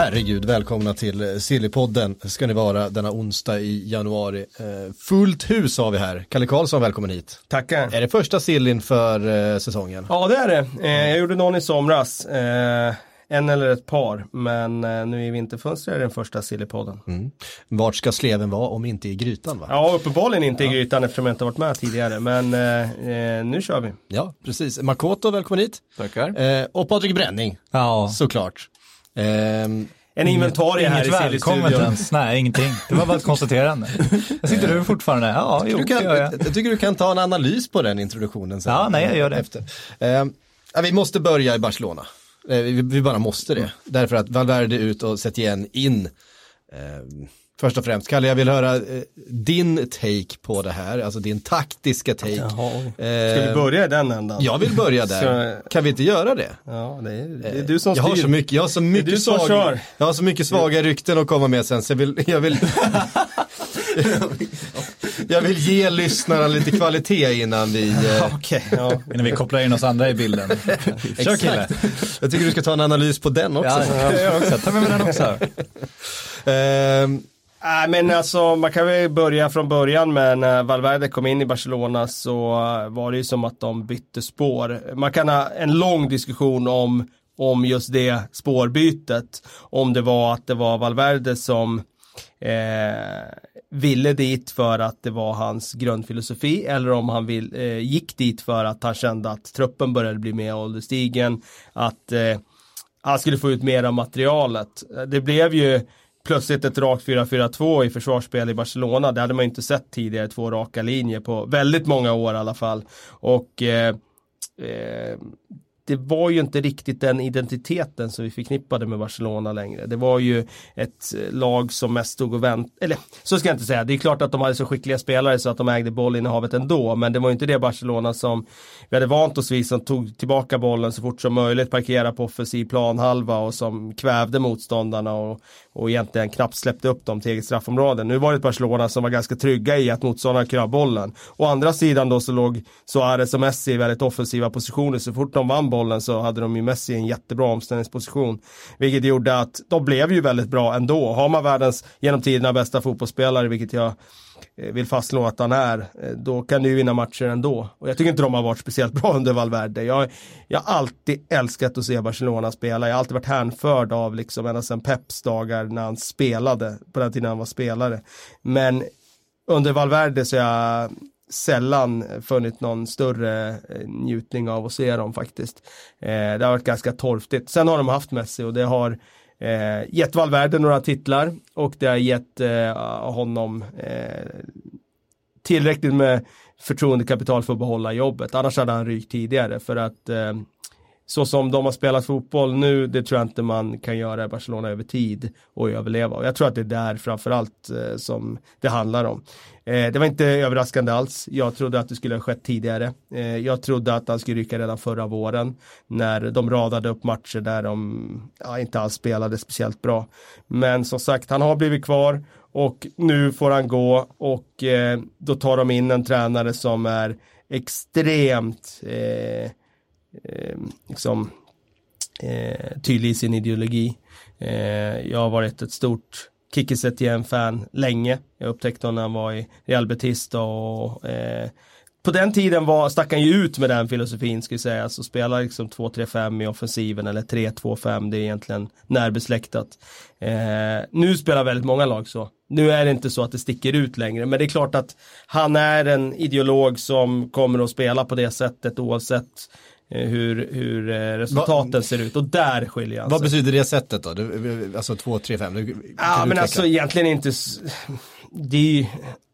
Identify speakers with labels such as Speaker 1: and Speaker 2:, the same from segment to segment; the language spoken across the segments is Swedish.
Speaker 1: Herregud, välkomna till Sillypodden. Ska ni vara denna onsdag i januari. Eh, fullt hus har vi här. Kalle Karlsson, välkommen hit.
Speaker 2: Tackar.
Speaker 1: Är det första sillin för eh, säsongen?
Speaker 2: Ja det är det. Eh, jag gjorde någon i somras. En eller ett par. Men nu i vinterfönstret är det den första Sillypodden.
Speaker 1: Mm. Vart ska sleven vara om inte i grytan va?
Speaker 2: Ja uppenbarligen inte i grytan eftersom jag inte varit med tidigare. Men eh, nu kör vi.
Speaker 1: Ja, precis. Makoto, välkommen hit.
Speaker 3: Tackar.
Speaker 1: Eh, och Patrik Bränning,
Speaker 3: Ja,
Speaker 1: såklart. Ehm,
Speaker 2: En inventarie här i
Speaker 3: inget välkommet
Speaker 2: Silly-studion.
Speaker 3: ens. Nej, ingenting. Det var bara ett konstaterande. Jag sitter du fortfarande? Ja, jo,
Speaker 1: du kan,
Speaker 3: jag.
Speaker 1: jag tycker du kan ta en analys på den introduktionen sen.
Speaker 3: Ja, nej, jag gör det.
Speaker 1: Efter. Ja, vi måste börja i Barcelona. Eh, vi, vi bara måste det. Därför att Valverde ut och sätter igen in. Ehm, först och främst, Kalle, jag vill höra eh, din take på det här, alltså din taktiska take.
Speaker 2: Jaha, oj. Ska vi börja i den ändan?
Speaker 1: Jag vill börja där.
Speaker 2: Så-
Speaker 1: Kan vi inte göra det?
Speaker 2: Ja, det är, det är du som
Speaker 1: jag har
Speaker 2: styr.
Speaker 1: så mycket, jag har så mycket,
Speaker 2: du som
Speaker 1: svag,
Speaker 2: kör.
Speaker 1: jag har så mycket svaga rykten att komma med sen så jag vill, jag vill, jag vill ge lyssnarna lite kvalitet innan vi, eh,
Speaker 2: Okej, ja.
Speaker 3: Innan vi kopplar in oss andra i bilden. Kör kille.
Speaker 1: jag tycker du ska ta en analys på den också.
Speaker 3: Ja, jag också. Ta med mig den också.
Speaker 1: Ehm,
Speaker 2: Nej men alltså man kan väl börja från början med när äh, Valverde kom in i Barcelona så äh, var det ju som att de bytte spår. Man kan ha en lång diskussion om, om just det spårbytet. Om det var att det var Valverde som eh, ville dit för att det var hans grundfilosofi eller om han vill, eh, gick dit för att han kände att truppen började bli mer ålderstigen. Att eh, han skulle få ut mer av materialet. Det blev ju plötsligt ett rakt 4-4-2 i försvarsspel i Barcelona. Det hade man ju inte sett tidigare, två raka linjer på väldigt många år i alla fall. Och eh, eh, det var ju inte riktigt den identiteten som vi förknippade med Barcelona längre. Det var ju ett eh, lag som mest stod och väntade, eller så ska jag inte säga, det är klart att de hade så skickliga spelare så att de ägde bollinnehavet ändå, men det var ju inte det Barcelona som vi hade vant oss vid som tog tillbaka bollen så fort som möjligt, Parkerade på offensiv planhalva och som kvävde motståndarna och, och egentligen knappt släppte upp dem till eget straffområde. Nu var det ett Barcelona som var ganska trygga i att motståndarna kunde ha bollen. Å andra sidan då så låg Suarez och Messi i väldigt offensiva positioner. Så fort de vann bollen så hade de ju Messi i en jättebra omställningsposition. Vilket gjorde att de blev ju väldigt bra ändå. Har man världens genom tiderna bästa fotbollsspelare, vilket jag eh, vill fastslå att han är, eh, då kan du ju vinna matcher ändå. Och jag tycker inte de har varit speciellt bra under Valverde. Jag, jag har alltid älskat att se Barcelona spela. Jag har alltid varit hänförd av liksom ända sedan Peps dagar när han spelade, på den tiden han var spelare. Men under Valverde så är jag sällan funnit någon större eh, njutning av att se dem faktiskt. Eh, det har varit ganska torftigt. Sen har de haft Messi och det har eh, gett Valverde några titlar och det har gett eh, honom tillräckligt med förtroendekapital för att behålla jobbet. Annars hade han rykt tidigare för att eh, så som de har spelat fotboll nu, det tror jag inte man kan göra i Barcelona över tid och överleva. Och jag tror att det är där framförallt eh, som det handlar om. Eh, det var inte överraskande alls. Jag trodde att det skulle ha skett tidigare. Eh, jag trodde att han skulle rycka redan förra våren när de radade upp matcher där de ja, inte alls spelade speciellt bra. Men som sagt, han har blivit kvar och nu får han gå och eh, då tar de in en tränare som är extremt eh, eh, liksom, eh, tydlig i sin ideologi. Eh, jag har varit ett stort Kiki Setien-fan länge. Jag upptäckte honom när han var i Real Betis då och eh, på den tiden var, stack han ju ut med den filosofin ska jag säga. Så spela liksom 2-3-5 i offensiven eller 3-2-5. Det är egentligen närbesläktat. Eh, nu spelar väldigt många lag så. Nu är det inte så att det sticker ut längre. Men det är klart att han är en ideolog som kommer att spela på det sättet oavsett eh, hur, hur eh, resultaten ser ut. Och där skiljer han
Speaker 1: vad
Speaker 2: sig.
Speaker 1: betyder det sättet då? Alltså 2, 3, 5? Du, kan
Speaker 2: Ja men
Speaker 1: utveckla?
Speaker 2: alltså egentligen inte Det är ju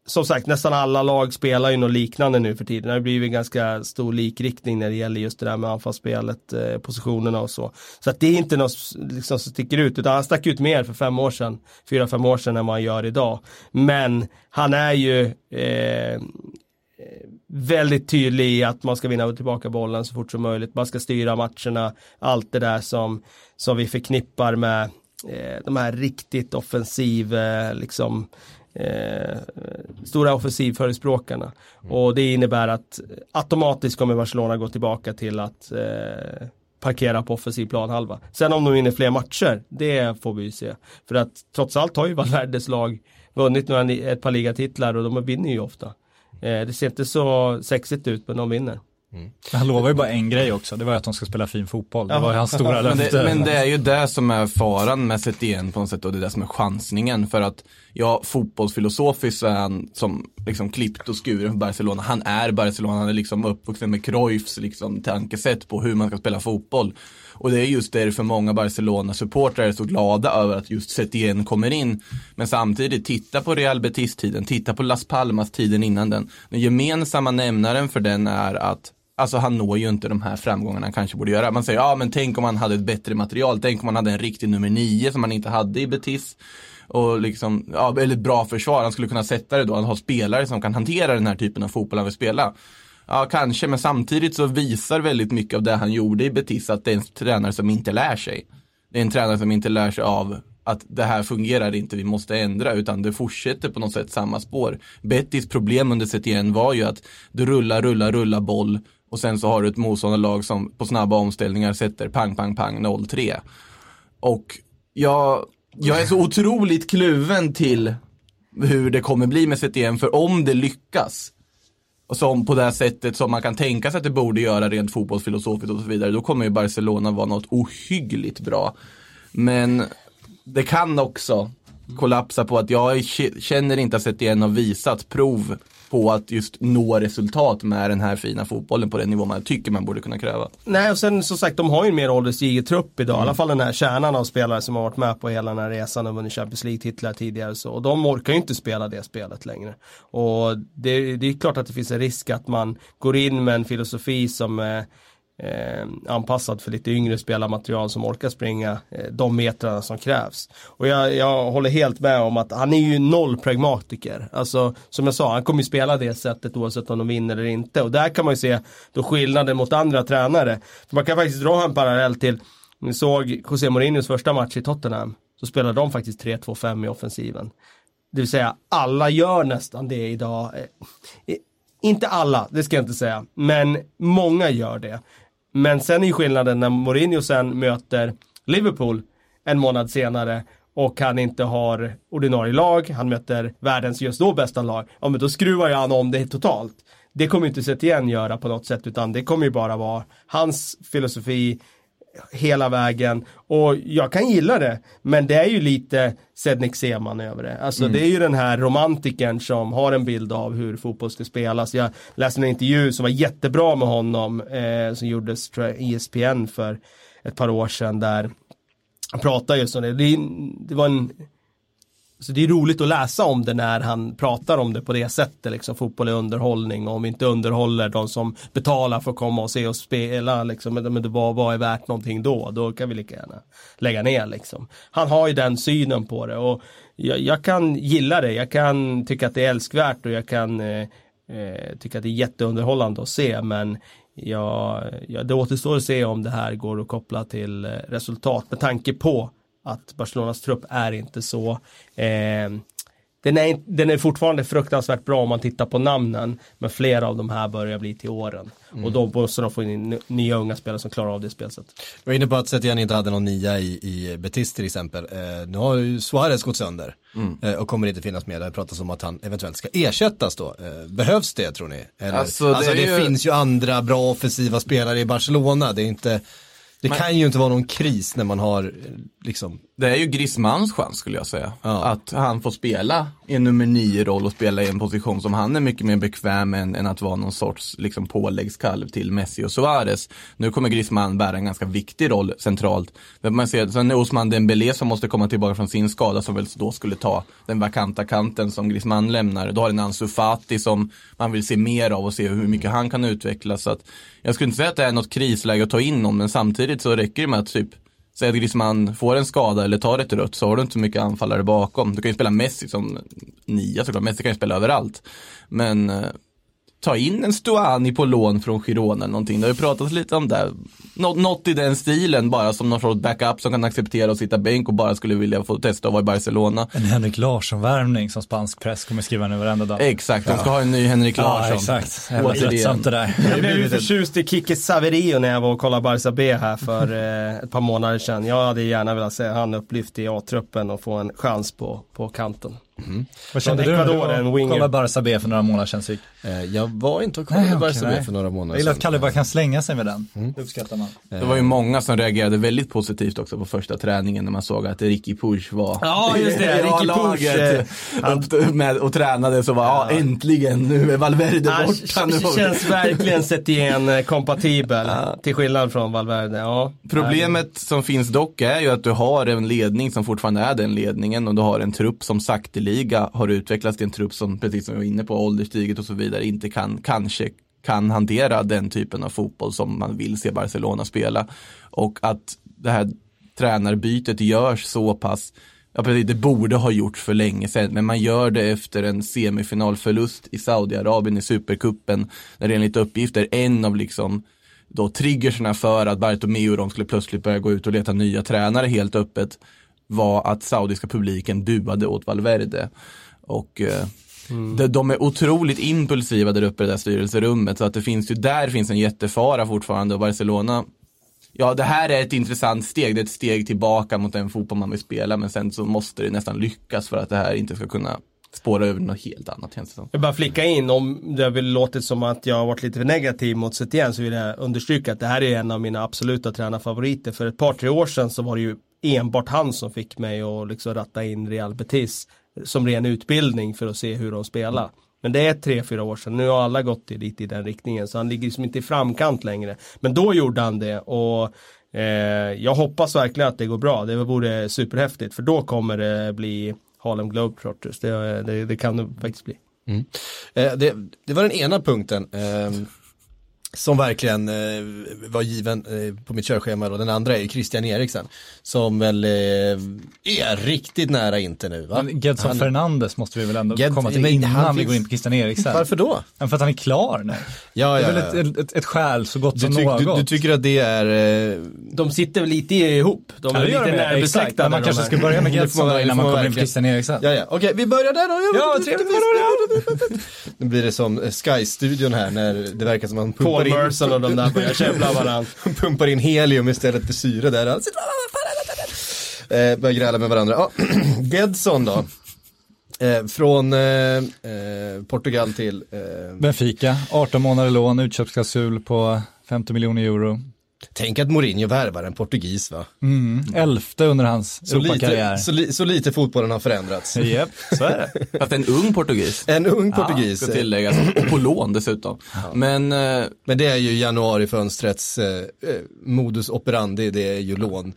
Speaker 2: som sagt, nästan alla lag spelar ju något liknande nu för tiden. Det har blivit ganska stor likriktning när det gäller just det där med anfallsspelet, eh, positionerna och så. Så att det är inte något liksom, som sticker ut, utan han stack ut mer för fem år sedan, fyra, fem år sedan än vad han gör idag. Men han är ju eh, väldigt tydlig i att man ska vinna tillbaka bollen så fort som möjligt. Man ska styra matcherna, allt det där som, som vi förknippar med eh, de här riktigt offensiv, eh, liksom eh, stora offensivförespråkarna. Mm. Och det innebär att automatiskt kommer Barcelona gå tillbaka till att eh, parkera på offensiv planhalva. Sen om de vinner fler matcher, det får vi ju se. För att trots allt har ju Valverdes lag vunnit några, ett par ligatitlar och de vinner ju ofta. Eh, det ser inte så sexigt ut men de vinner.
Speaker 3: Mm. Han lovar ju bara en grej också, det var att de ska spela fin fotboll. Det var ju hans stora
Speaker 4: men,
Speaker 3: löfte.
Speaker 4: det, men det är ju det som är faran med Setien på något sätt och det är det som är chansningen. För att, ja, fotbollsfilosofiskt så är han som liksom klippt och skuren för Barcelona. Han är Barcelona, han är liksom uppvuxen med Cruyffs liksom tankesätt på hur man ska spela fotboll. Och det är just därför många Barcelona-supportrar är så glada över att just Setien kommer in. Men samtidigt, titta på Real Betis-tiden, titta på Las Palmas-tiden innan den. Den gemensamma nämnaren för den är att Alltså han når ju inte de här framgångarna han kanske borde göra. Man säger, ja men tänk om han hade ett bättre material, tänk om han hade en riktig nummer nio som han inte hade i Betis. Och liksom, ja, eller ett bra försvar, han skulle kunna sätta det då, han har spelare som kan hantera den här typen av fotboll han vill spela. Ja, kanske, men samtidigt så visar väldigt mycket av det han gjorde i Betis att det är en tränare som inte lär sig. Det är en tränare som inte lär sig av att det här fungerar inte, vi måste ändra, utan det fortsätter på något sätt samma spår. Betis problem under Setien var ju att du rullar, rullar, rullar boll och sen så har du ett motståndarlag som på snabba omställningar sätter pang, pang, pang 0-3. Och jag, jag är så otroligt kluven till hur det kommer bli med Setien, för om det lyckas som på det här sättet som man kan tänka sig att det borde göra rent fotbollsfilosofiskt och så vidare, då kommer ju Barcelona vara något ohyggligt bra. Men det kan också kollapsa på att jag känner inte att Setien har visat prov på att just nå resultat med den här fina fotbollen på den nivå man tycker man borde kunna kräva.
Speaker 2: Nej och sen som sagt de har ju en mer ålderstigen trupp idag. Mm. I alla fall den här kärnan av spelare som har varit med på hela den här resan och vunnit Champions League-titlar tidigare. Så, och de orkar ju inte spela det spelet längre. Och det, det är klart att det finns en risk att man går in med en filosofi som eh, eh, anpassad för lite yngre spelarmaterial som orkar springa eh, de metrarna som krävs. Och jag, jag håller helt med om att han är ju noll pragmatiker. Alltså som jag sa, han kommer ju spela det sättet oavsett om de vinner eller inte. Och där kan man ju se då skillnaden mot andra tränare. För man kan faktiskt dra en parallell till, ni såg José Mourinhos första match i Tottenham. Så spelade de faktiskt 3-2-5 i offensiven. Det vill säga alla gör nästan det idag. Eh, inte alla, det ska jag inte säga. Men många gör det. Men sen är ju skillnaden när Mourinho sen möter Liverpool en månad senare och han inte har ordinarie lag, han möter världens just då bästa lag. Ja men då skruvar ju han om det totalt. Det kommer inte Setien göra på något sätt utan det kommer ju bara vara hans filosofi, hela vägen. Och jag kan gilla det, men det är ju lite Sednik Seman över det. Alltså mm. det är ju den här romantikern som har en bild av hur fotboll ska spelas. Jag läste en intervju som var jättebra med honom, eh, som gjordes tror jag, ESPN för ett par år sedan där han pratade just om det. Det, det var en så det är roligt att läsa om det när han pratar om det på det sättet. Liksom, fotboll är underhållning och om vi inte underhåller de som betalar för att komma och se oss spela. Liksom, men det var, vad är värt någonting då? Då kan vi lika gärna lägga ner. Liksom. Han har ju den synen på det och jag, jag kan gilla det. Jag kan tycka att det är älskvärt och jag kan eh, eh, tycka att det är jätteunderhållande att se. Men ja, ja, det återstår att se om det här går att koppla till eh, resultat med tanke på att Barcelonas trupp är inte så eh, den är, den är fortfarande fruktansvärt bra om man tittar på namnen. Men flera av de här börjar bli till åren. Mm. Och då måste de få in nya unga spelare som klarar av det spelsättet.
Speaker 1: Du var inne på att Setien inte hade någon nia i, i Betis till exempel. Eh, nu har ju Suarez gått sönder. Mm. Eh, och kommer inte finnas med. Det pratas om att han eventuellt ska ersättas då. Eh, behövs det tror ni? Eller, alltså, det, alltså, det ju... finns ju andra bra offensiva spelare i Barcelona. Det är inte det Men, kan ju inte vara någon kris när man har liksom.
Speaker 4: Det är ju Griezmanns chans skulle jag säga. Ja. Att han får spela en nummer nio roll och spela i en position som han är mycket mer bekväm än, än att vara någon sorts liksom, påläggskalv till Messi och Suarez. Nu kommer Griezmann bära en ganska viktig roll centralt. Men man ser, sen är Osman Dembélé som måste komma tillbaka från sin skada som väl då skulle ta den vakanta kanten som Griezmann lämnar. Då har en Ansu Fati som man vill se mer av och se hur mycket han kan utvecklas. Så att, jag skulle inte säga att det är något krisläge att ta in någon, men samtidigt så räcker det med att typ Säg att Griezmann får en skada eller tar ett rött så har du inte så mycket anfallare bakom. Du kan ju spela Messi som nia såklart, Messi kan ju spela överallt. Men eh, ta in en Stuani på lån från Girona eller någonting. Det har ju pratats lite om det. Nå något i den stilen bara som någon sorts backup som kan acceptera att sitta bänk och bara skulle vilja få testa att vara i Barcelona.
Speaker 3: En Henrik Larsson-värvning som spansk press kommer skriva nu varenda dag.
Speaker 4: Exakt, de ska ha en ny Henrik Larsson.
Speaker 3: Ja, exakt.
Speaker 4: Återigen.
Speaker 3: det där.
Speaker 2: Jag blev ju förtjust i Kike Saverio när jag var och kollade Barca B här för eh, ett par månader sedan. Jag hade gärna velat se han upplyft i A-truppen och få en chans på, på kanten.
Speaker 3: Vad kände du när du kollade Barca B för några månader sedan? Sik?
Speaker 1: Eh, Jag var inte och
Speaker 3: Nej,
Speaker 1: kollade
Speaker 3: okej,
Speaker 1: Barca B
Speaker 3: nej.
Speaker 1: för några
Speaker 3: Jag
Speaker 1: månader
Speaker 3: gillar
Speaker 1: sedan.
Speaker 3: att Kalle bara kan slänga sig med den. Det uppskattar man.
Speaker 4: Det var ju många som reagerade väldigt positivt också på första träningen när man såg att Ricky Push var
Speaker 2: Ja, just det. Ricky Push, eh,
Speaker 4: upp med och tränade så var ja äntligen, nu är Valverde
Speaker 2: Han
Speaker 4: borta. Nu får vi-
Speaker 2: känns verkligen sett igen eh, kompatibel. Till skillnad från Valverde. Ja.
Speaker 4: Problemet som finns dock är ju att du har en ledning som fortfarande är den ledningen och du har en trupp som liga har utvecklats till en trupp som, precis som vi var inne på, ålderstiget och så vidare, inte kan, kanske kan hantera den typen av fotboll som man vill se Barcelona spela. Och att det här tränarbytet görs så pass Ja precis, det borde ha gjorts för länge sedan, men man gör det efter en semifinalförlust i Saudiarabien i Supercupen, där det enligt uppgifter en av liksom då triggerserna för att Bartomeu och de skulle plötsligt börja gå ut och leta nya tränare helt öppet var att saudiska publiken buade åt Valverde. Och eh, de, de är otroligt impulsiva där uppe i det där styrelserummet så att det finns ju, där finns en jättefara fortfarande och Barcelona Ja, det här är ett intressant steg. Det är ett steg tillbaka mot den fotboll man vill spela, men sen så måste det nästan lyckas för att det här inte ska kunna spåra över något helt annat känns det som.
Speaker 2: Jag bara flika in, om det har väl låtit som att jag har varit lite för negativ mot Setien så vill jag understryka att det här är en av mina absoluta tränarfavoriter. För ett par, tre år sedan så var det ju enbart han som fick mig att liksom ratta in Real Betis som ren utbildning för att se hur de spelar. Men det är tre, fyra år sedan, nu har alla gått lite i den riktningen så han ligger liksom inte i framkant längre. Men då gjorde han det och eh, jag hoppas verkligen att det går bra, det vore superhäftigt för då kommer det bli Harlem Globetrotters, det, det, det kan det faktiskt bli. Mm.
Speaker 1: Eh, Det, det var den ena punkten. Eh, som verkligen eh, var given eh, på mitt körschema och den andra är ju Christian Eriksen. Som väl eh, är riktigt nära inte nu va?
Speaker 3: Men Gedson
Speaker 1: Han-
Speaker 3: Fernandes måste vi väl ändå
Speaker 1: Ged-
Speaker 3: komma till
Speaker 1: men
Speaker 3: innan vi
Speaker 1: finns-
Speaker 3: går in på Christian Eriksen.
Speaker 1: Varför då?
Speaker 3: Ja, för att han är klar nu.
Speaker 1: Ja,
Speaker 3: Det
Speaker 1: ja,
Speaker 3: är väl
Speaker 1: ja.
Speaker 3: ett, ett, ett skäl så gott
Speaker 1: Du,
Speaker 3: som
Speaker 1: tyck-
Speaker 3: något.
Speaker 1: du, du tycker att det är eh,
Speaker 2: De sitter väl lite ihop, de
Speaker 3: Ja,
Speaker 2: är
Speaker 3: det
Speaker 2: lite närbesläktade.
Speaker 3: Men man kanske ska börja med
Speaker 1: Det
Speaker 3: Gedson
Speaker 1: man-
Speaker 3: då innan
Speaker 1: det
Speaker 3: man
Speaker 1: man
Speaker 3: kommer in på. Christian Eriksen.
Speaker 1: Ja, ja, okej, vi börjar där då.
Speaker 3: Ja, trevligt.
Speaker 1: Nu blir det som Sky-studion här när det verkar som att man pumpar
Speaker 2: Paul
Speaker 1: in,
Speaker 2: Merson och de där börjar käbbla varandra.
Speaker 1: pumpar in helium istället för syre där. Alltså, Eh, börjar gräla med varandra. Ja, Gedson då. Eh, från eh, eh, Portugal till eh,
Speaker 3: Benfica, 18 månader lån, utköpsklausul på 50 miljoner euro.
Speaker 1: Tänk att Mourinho värvar en portugis va?
Speaker 3: Mm, elfte under hans
Speaker 1: Så lite,
Speaker 3: Europakarriär.
Speaker 1: så, li, så lite fotbollen har förändrats.
Speaker 3: Japp, så är det.
Speaker 4: Fast en ung portugis.
Speaker 1: En ung portugis.
Speaker 4: Ska tilläggas, och på lån dessutom. Men eh,
Speaker 1: Men det är ju januarifönstrets eh, eh, modus operandi, det är ju lån.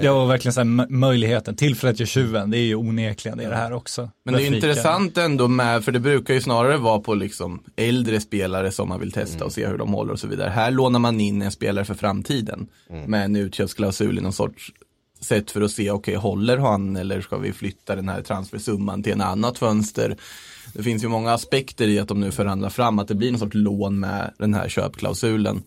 Speaker 3: Ja, och verkligen så här, möjligheten, tillfället gör tjuven, det är ju onekligen det, är det här också.
Speaker 4: Men det är intressant ändå med, för det brukar ju snarare vara på liksom äldre spelare som man vill testa och se hur de håller och så vidare. Här lånar man in en spelare för framtiden med en utköpsklausul i någon sorts sätt för att se, okej håller han eller ska vi flytta den här transfersumman till en annat fönster? Det finns ju många aspekter i att de nu förhandlar fram att det blir någon sorts lån med den här köpklausulen.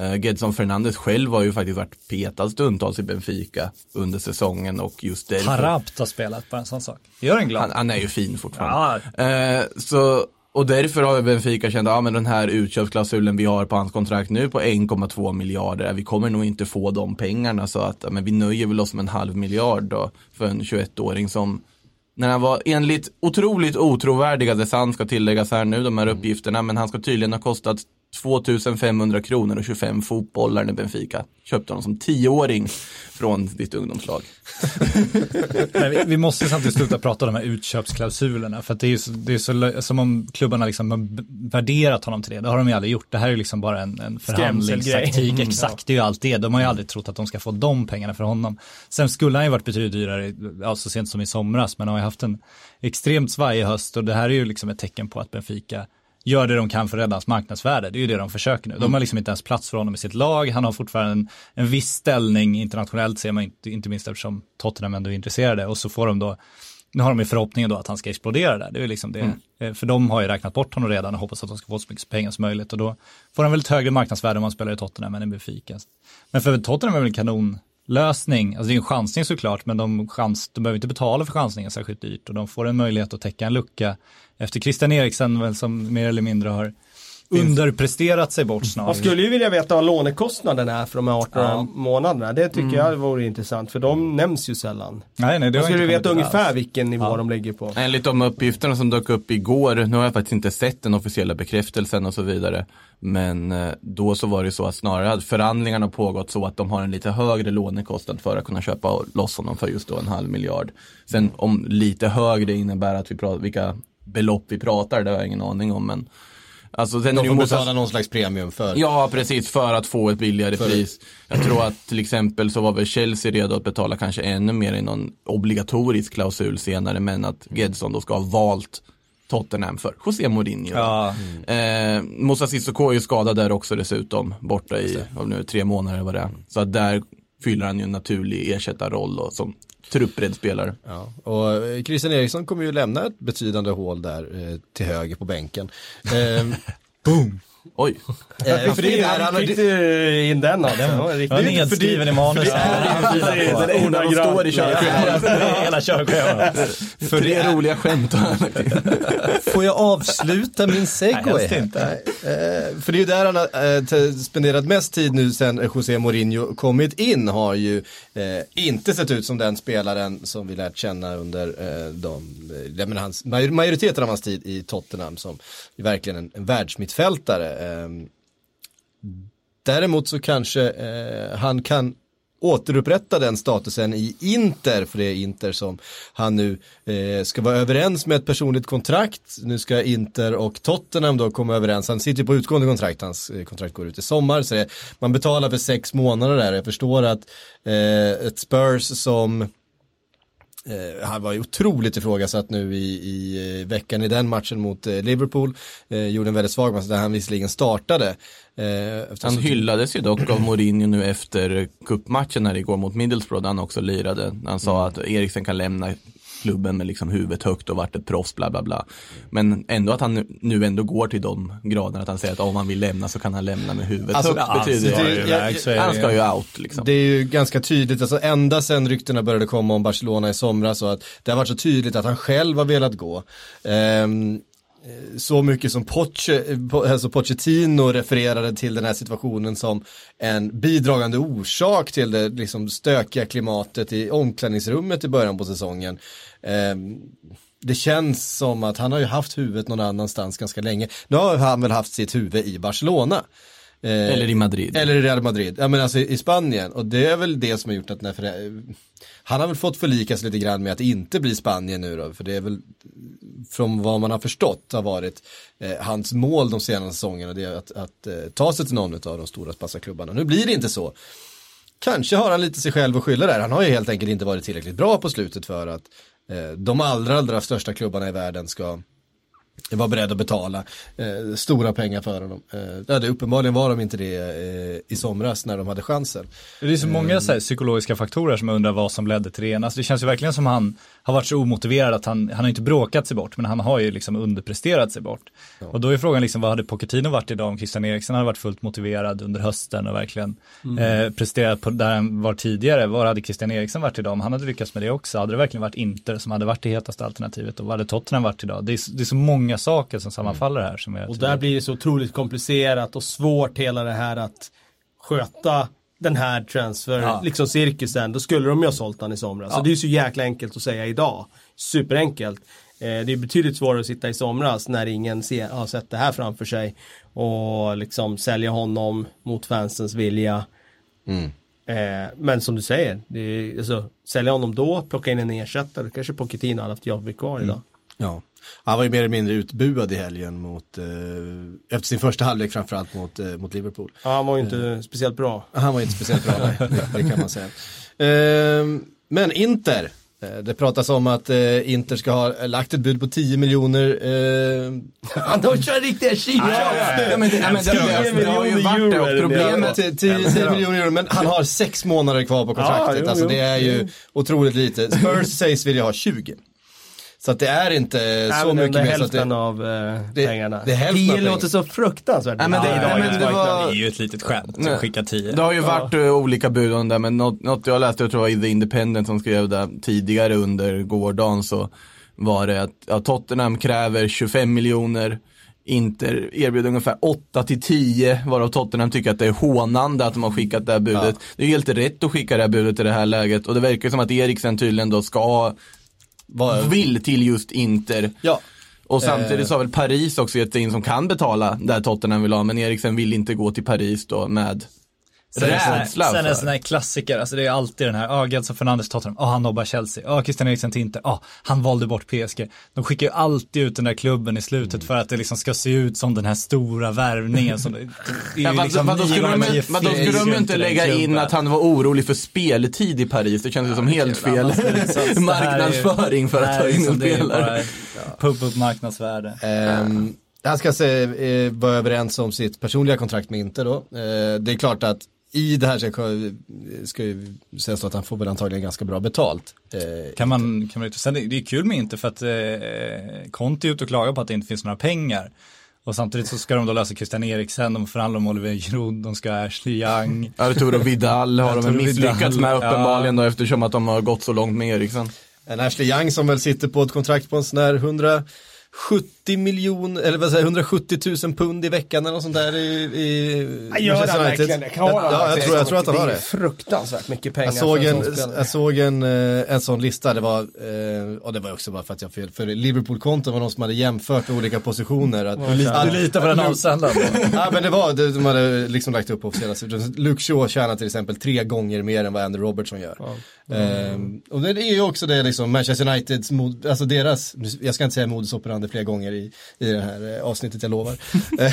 Speaker 4: Uh, Gedson Fernandes själv har ju faktiskt varit petad stundtals i Benfica under säsongen och just därför
Speaker 3: Harapt har spelat på en sån sak. Gör en glad.
Speaker 4: han, han är ju fin fortfarande.
Speaker 3: Ja,
Speaker 4: Eh, så, och därför har ju Benfica känt, ja men den här utköpsklausulen vi har på hans kontrakt nu på 1,2 miljarder, vi kommer nog inte få de pengarna så att, men vi nöjer väl oss med en halv miljard då för en 21-åring som när han var enligt otroligt otrovärdiga, det sant ska tilläggas här nu, de här uppgifterna, men han ska tydligen ha kostat 2500 kronor och 25 fotbollar när Benfica köpte honom som tioåring från ditt ungdomslag.
Speaker 3: Men vi, vi måste samtidigt sluta prata om de här utköpsklausulerna för att det är ju så, det är så som om klubbarna liksom har värderat honom till det. Det har de ju aldrig gjort. Det här är ju liksom bara en, en förhandlingstaktik.
Speaker 2: Mm,
Speaker 3: Exakt, det är ju allt det. De har ju aldrig trott att de ska få de pengarna för honom. Sen skulle han ju varit betydligt dyrare, ja, så sent som i somras, men han har ju haft en extremt svajig höst och det här är ju liksom ett tecken på att Benfica gör det de kan för att rädda hans marknadsvärde. Det är ju det de försöker nu. De har liksom inte ens plats för honom i sitt lag. Han har fortfarande en, en viss ställning internationellt ser man inte, inte minst eftersom Tottenham ändå är intresserade och så får de då nu har de ju förhoppningen då att han ska explodera där. Det är liksom det. Eh, För de har ju räknat bort honom redan och hoppas att de ska få så mycket pengar som möjligt. Och då får han väl ett högre marknadsvärde om han spelar i Tottenham än i Benfica. Men för Tottenham är väl en kanonlösning. Alltså det är en chansning såklart, men de, chans, de behöver inte betala för chansningen särskilt dyrt. Och de får en möjlighet att täcka en lucka efter Christian Eriksen väl som mer eller mindre har underpresterat sig bort snarare.
Speaker 2: Man skulle ju vilja veta vad lånekostnaden är för de här 18
Speaker 3: Ja.
Speaker 2: månaderna. Det tycker jag vore intressant för de nämns ju sällan.
Speaker 3: Nej, nej, det
Speaker 2: Man skulle veta ungefär
Speaker 3: alls.
Speaker 2: vilken nivå
Speaker 3: Ja.
Speaker 2: de ligger på.
Speaker 4: Enligt de uppgifterna som dök upp igår, nu har jag faktiskt inte sett den officiella bekräftelsen och så vidare. Men eh, då så var det så att snarare hade förhandlingarna pågått så att de har en lite högre lånekostnad för att kunna köpa loss honom för just då en halv miljard. Sen om lite högre innebär att vi pratar, vilka belopp vi pratar, det har jag ingen aning om. Men alltså, sen
Speaker 1: De får
Speaker 4: ju
Speaker 1: betala någon slags premium för.
Speaker 4: Ja, precis, för att få ett billigare
Speaker 1: För-
Speaker 4: pris. Jag tror att till exempel så var väl Chelsea redo att betala kanske ännu mer i någon obligatorisk klausul senare, men att Gedson då ska ha valt Tottenham för José Mourinho.
Speaker 3: Ja,
Speaker 4: Eh, Moussa Sissoko är ju skadad där också dessutom, borta i om nu, tre månader vad det. Så att där fyller han ju en naturlig ersättarroll och, som trupprädd spelare.
Speaker 1: Ja, och eh, Christian Eriksson kommer ju lämna ett betydande hål där eh, till höger på bänken. Ehm,
Speaker 4: Oj,
Speaker 1: eh, för det är
Speaker 2: Han fick du in den alltså. Det var riktigt.
Speaker 3: nedskriven i manus.
Speaker 2: Den
Speaker 4: när de står i körschemat.
Speaker 3: Hela körschemat.
Speaker 4: För det roliga skämt.
Speaker 1: Får jag avsluta min segway? eh, för det är ju där han har eh, spenderat mest tid nu sen José Mourinho kommit in har ju eh, inte sett ut som den spelaren som vi lärt känna under eh, de, eh, hans, major- majoriteten av hans tid i Tottenham som är verkligen en, en världsmittfältare. Ehm, däremot så kanske eh, han kan återupprätta den statusen i Inter, för det är Inter som han nu eh, ska vara överens med ett personligt kontrakt. Nu ska Inter och Tottenham då komma överens. Han sitter ju på utgående kontrakt, hans eh, kontrakt går ut i sommar. Så det, man betalar för sex månader där. Jag förstår att eh, ett Spurs som Eh, han var ju otroligt ifrågasatt nu i, i eh, veckan i den matchen mot eh, Liverpool. Eh, gjorde en väldigt svag match där han visserligen startade. Eh,
Speaker 4: Han hyllades ju dock av Mourinho nu efter cupmatchen här igår mot Middlesbrough där han också lirade. Han sa att Eriksen kan lämna klubben med liksom huvudet högt och varit ett proffs bla bla bla. Men ändå att han nu- ändå går till de graderna att han säger att om han vill lämna så kan han lämna med huvudet
Speaker 1: Alltså,
Speaker 4: högt. betyder
Speaker 1: det-
Speaker 4: det,
Speaker 1: jag-
Speaker 3: så
Speaker 4: han
Speaker 3: det-
Speaker 4: ska ju out liksom.
Speaker 1: Det är ju ganska tydligt, alltså ända sedan ryktena började komma om Barcelona i somras och att det har varit så tydligt att han själv har velat gå. Eh, så mycket som Poche, Po- alltså Pochettino refererade till den här situationen som en bidragande orsak till det liksom stökiga klimatet i omklädningsrummet i början på säsongen. Ehm, det känns som att han har ju haft huvudet någon annanstans ganska länge. Nu har han väl haft sitt huvud i Barcelona. Eh,
Speaker 4: Eller i Madrid.
Speaker 1: Eller i Real Madrid, ja men alltså i Spanien. Och det är väl det som har gjort att förä- han har väl fått förlikas lite grann med att inte bli Spanien nu då. För det är väl från vad man har förstått har varit eh, hans mål de senaste säsongerna. Det är att, att eh, ta sig till någon av de stora spanska-klubbarna. Nu blir det inte så. Kanske har han lite sig själv att skylla där. Han har ju helt enkelt inte varit tillräckligt bra på slutet för att de allra, allra största klubbarna i världen ska var beredd att betala eh, stora pengar för honom. Eh, det, uppenbarligen var de inte det eh, i somras när de hade chansen.
Speaker 3: Det är så många så här, psykologiska faktorer som jag undrar vad som ledde till det ena. Alltså, det känns ju verkligen som han har varit så omotiverad att han, han har inte bråkat sig bort, men han har ju liksom underpresterat sig bort. Och då är frågan liksom, vad hade Pochettino varit idag om Christian Eriksen hade varit fullt motiverad under hösten och verkligen eh, presterat på där han var tidigare. Vad hade Christian Eriksen varit idag om han hade lyckats med det också? Hade det verkligen varit Inter som hade varit det hetaste alternativet och vad hade Tottenham varit idag? Det är, så- det är så många saker som sammanfaller här som jag
Speaker 2: Och där blir det så otroligt komplicerat och svårt hela det här att sköta den här transfer,
Speaker 3: Ja.
Speaker 2: liksom cirkusen. Då skulle de ju ha sålt han i somras. Så det är ju så jäkla enkelt att säga idag. Superenkelt. det är betydligt svårare att sitta i somras när ingen ser, har sett det här framför sig och liksom sälja honom mot fansens vilja. Eh, men som du säger, är, alltså, sälja honom då, plocka in en ersättare, kanske Pochettino hade haft jobbet kvar idag.
Speaker 1: Ja. Han var ju mer eller mindre utbuad i helgen mot, eh, efter sin första halvlek framförallt mot, eh, mot Liverpool.
Speaker 2: Ja, han var ju inte speciellt bra.
Speaker 1: Han var inte speciellt bra, nej, det, det kan man säga. Ehm, men Inter, eh, det pratas om att eh, Inter ska ha lagt ett bud på 10 miljoner. Eh,
Speaker 2: De kör riktiga
Speaker 4: Ja, ja, har ju varit det och problemet
Speaker 1: 10, 10 miljoner euro, men han har sex månader kvar på kontraktet.
Speaker 2: Ja, jo,
Speaker 1: alltså det är ju otroligt lite. Spurs sägs vilja ha 20. Så att det är inte så
Speaker 2: så
Speaker 1: mycket
Speaker 2: det
Speaker 1: mer. Att
Speaker 2: hälften
Speaker 1: det,
Speaker 2: av eh,
Speaker 1: det-
Speaker 2: pengarna.
Speaker 1: det av
Speaker 2: 10
Speaker 1: pengarna.
Speaker 2: låter så fruktansvärt
Speaker 4: Ja, men det- ja, men det var-.
Speaker 3: Det är ju ett litet skämt
Speaker 4: Nej.
Speaker 3: att skicka 10.
Speaker 4: Det har ju varit eh, olika bud om det, men något, något jag läste, jag tror det var i The Independent som skrev det tidigare under gårdagen så var det att ja, Tottenham kräver 25 miljoner, Inter erbjuder ungefär 8 till 10, varav Tottenham tycker att det är hånande att de har skickat det här budet. Det är ju helt rätt att skicka det här budet i det här läget och det verkar som att Eriksen tydligen då ska,
Speaker 1: Vad-
Speaker 4: vill till just Inter.
Speaker 1: Ja,
Speaker 4: Och samtidigt
Speaker 1: Eh.
Speaker 4: så har väl Paris också gett in som kan betala där Tottenham vill ha, men Eriksen vill inte gå till Paris då med
Speaker 3: Sen är Sen
Speaker 4: för.
Speaker 3: sån här klassiker, alltså det är alltid den här, ja Gedson Fernandes Tottenham, ja han nobbar Chelsea, ja Christian Eriksen till inte, ja han valde bort PSG. De skickar ju alltid ut den där klubben i slutet för att det liksom ska se ut som den här stora värvningen som det,
Speaker 4: Ja, fast,
Speaker 3: liksom
Speaker 4: då skulle de, ju-
Speaker 3: tio
Speaker 4: men då skulle
Speaker 3: finns
Speaker 4: de ju
Speaker 3: runt
Speaker 4: inte lägga in att han var orolig för speltid i Paris. Det känns ju som helt
Speaker 3: är en
Speaker 4: fel marknadsföring för att ta in en
Speaker 3: liksom- är
Speaker 4: spelare.
Speaker 3: bara Pumpa upp marknadsvärde.
Speaker 1: Ehm, han ska se, eh, vara överens om sitt personliga kontrakt med Inter då. Eh, det är klart att i det här så ska ju sägas att han får väl antagligen ganska bra betalt. Eh,
Speaker 3: kan man, kan man, sen det är kul med inte för att eh, Conte är ute och klagar på att det inte finns några pengar. Och samtidigt så ska de då lösa Christian Eriksen, de förhandlar om Oliver Giroud, de ska ha Ashley Young.
Speaker 4: Arturo Vidal har
Speaker 3: Arturo
Speaker 4: de
Speaker 3: misslyckats
Speaker 4: med uppenbarligen ja. då eftersom att de har gått så långt med Eriksen.
Speaker 1: En Ashley Young som väl sitter på ett kontrakt på en sån här 100 70 miljoner, eller vad säger 170 000 pund i veckan eller något sånt där i, i
Speaker 2: Gör han verkligen det?
Speaker 1: Ja, jag, tror, jag tror att han har
Speaker 2: det.
Speaker 1: Det är
Speaker 2: fruktansvärt mycket pengar.
Speaker 1: Jag såg en, jag såg en, en sån lista, det var, eh, och det var också bara för att jag fel, för Liverpool-konton var någon som hade jämfört olika positioner. Att,
Speaker 3: du, litar, du litar på den avsändaren
Speaker 1: Ja men det var, de hade liksom lagt upp officiella. Luke Shaw tjänar till exempel tre gånger mer än vad Andy Robertson gör. Ja. Ehm, och det är ju också det liksom Manchester Uniteds, mod, alltså deras, jag ska inte säga modus operandi fler gånger i, i det här eh, avsnittet jag lovar. Eh,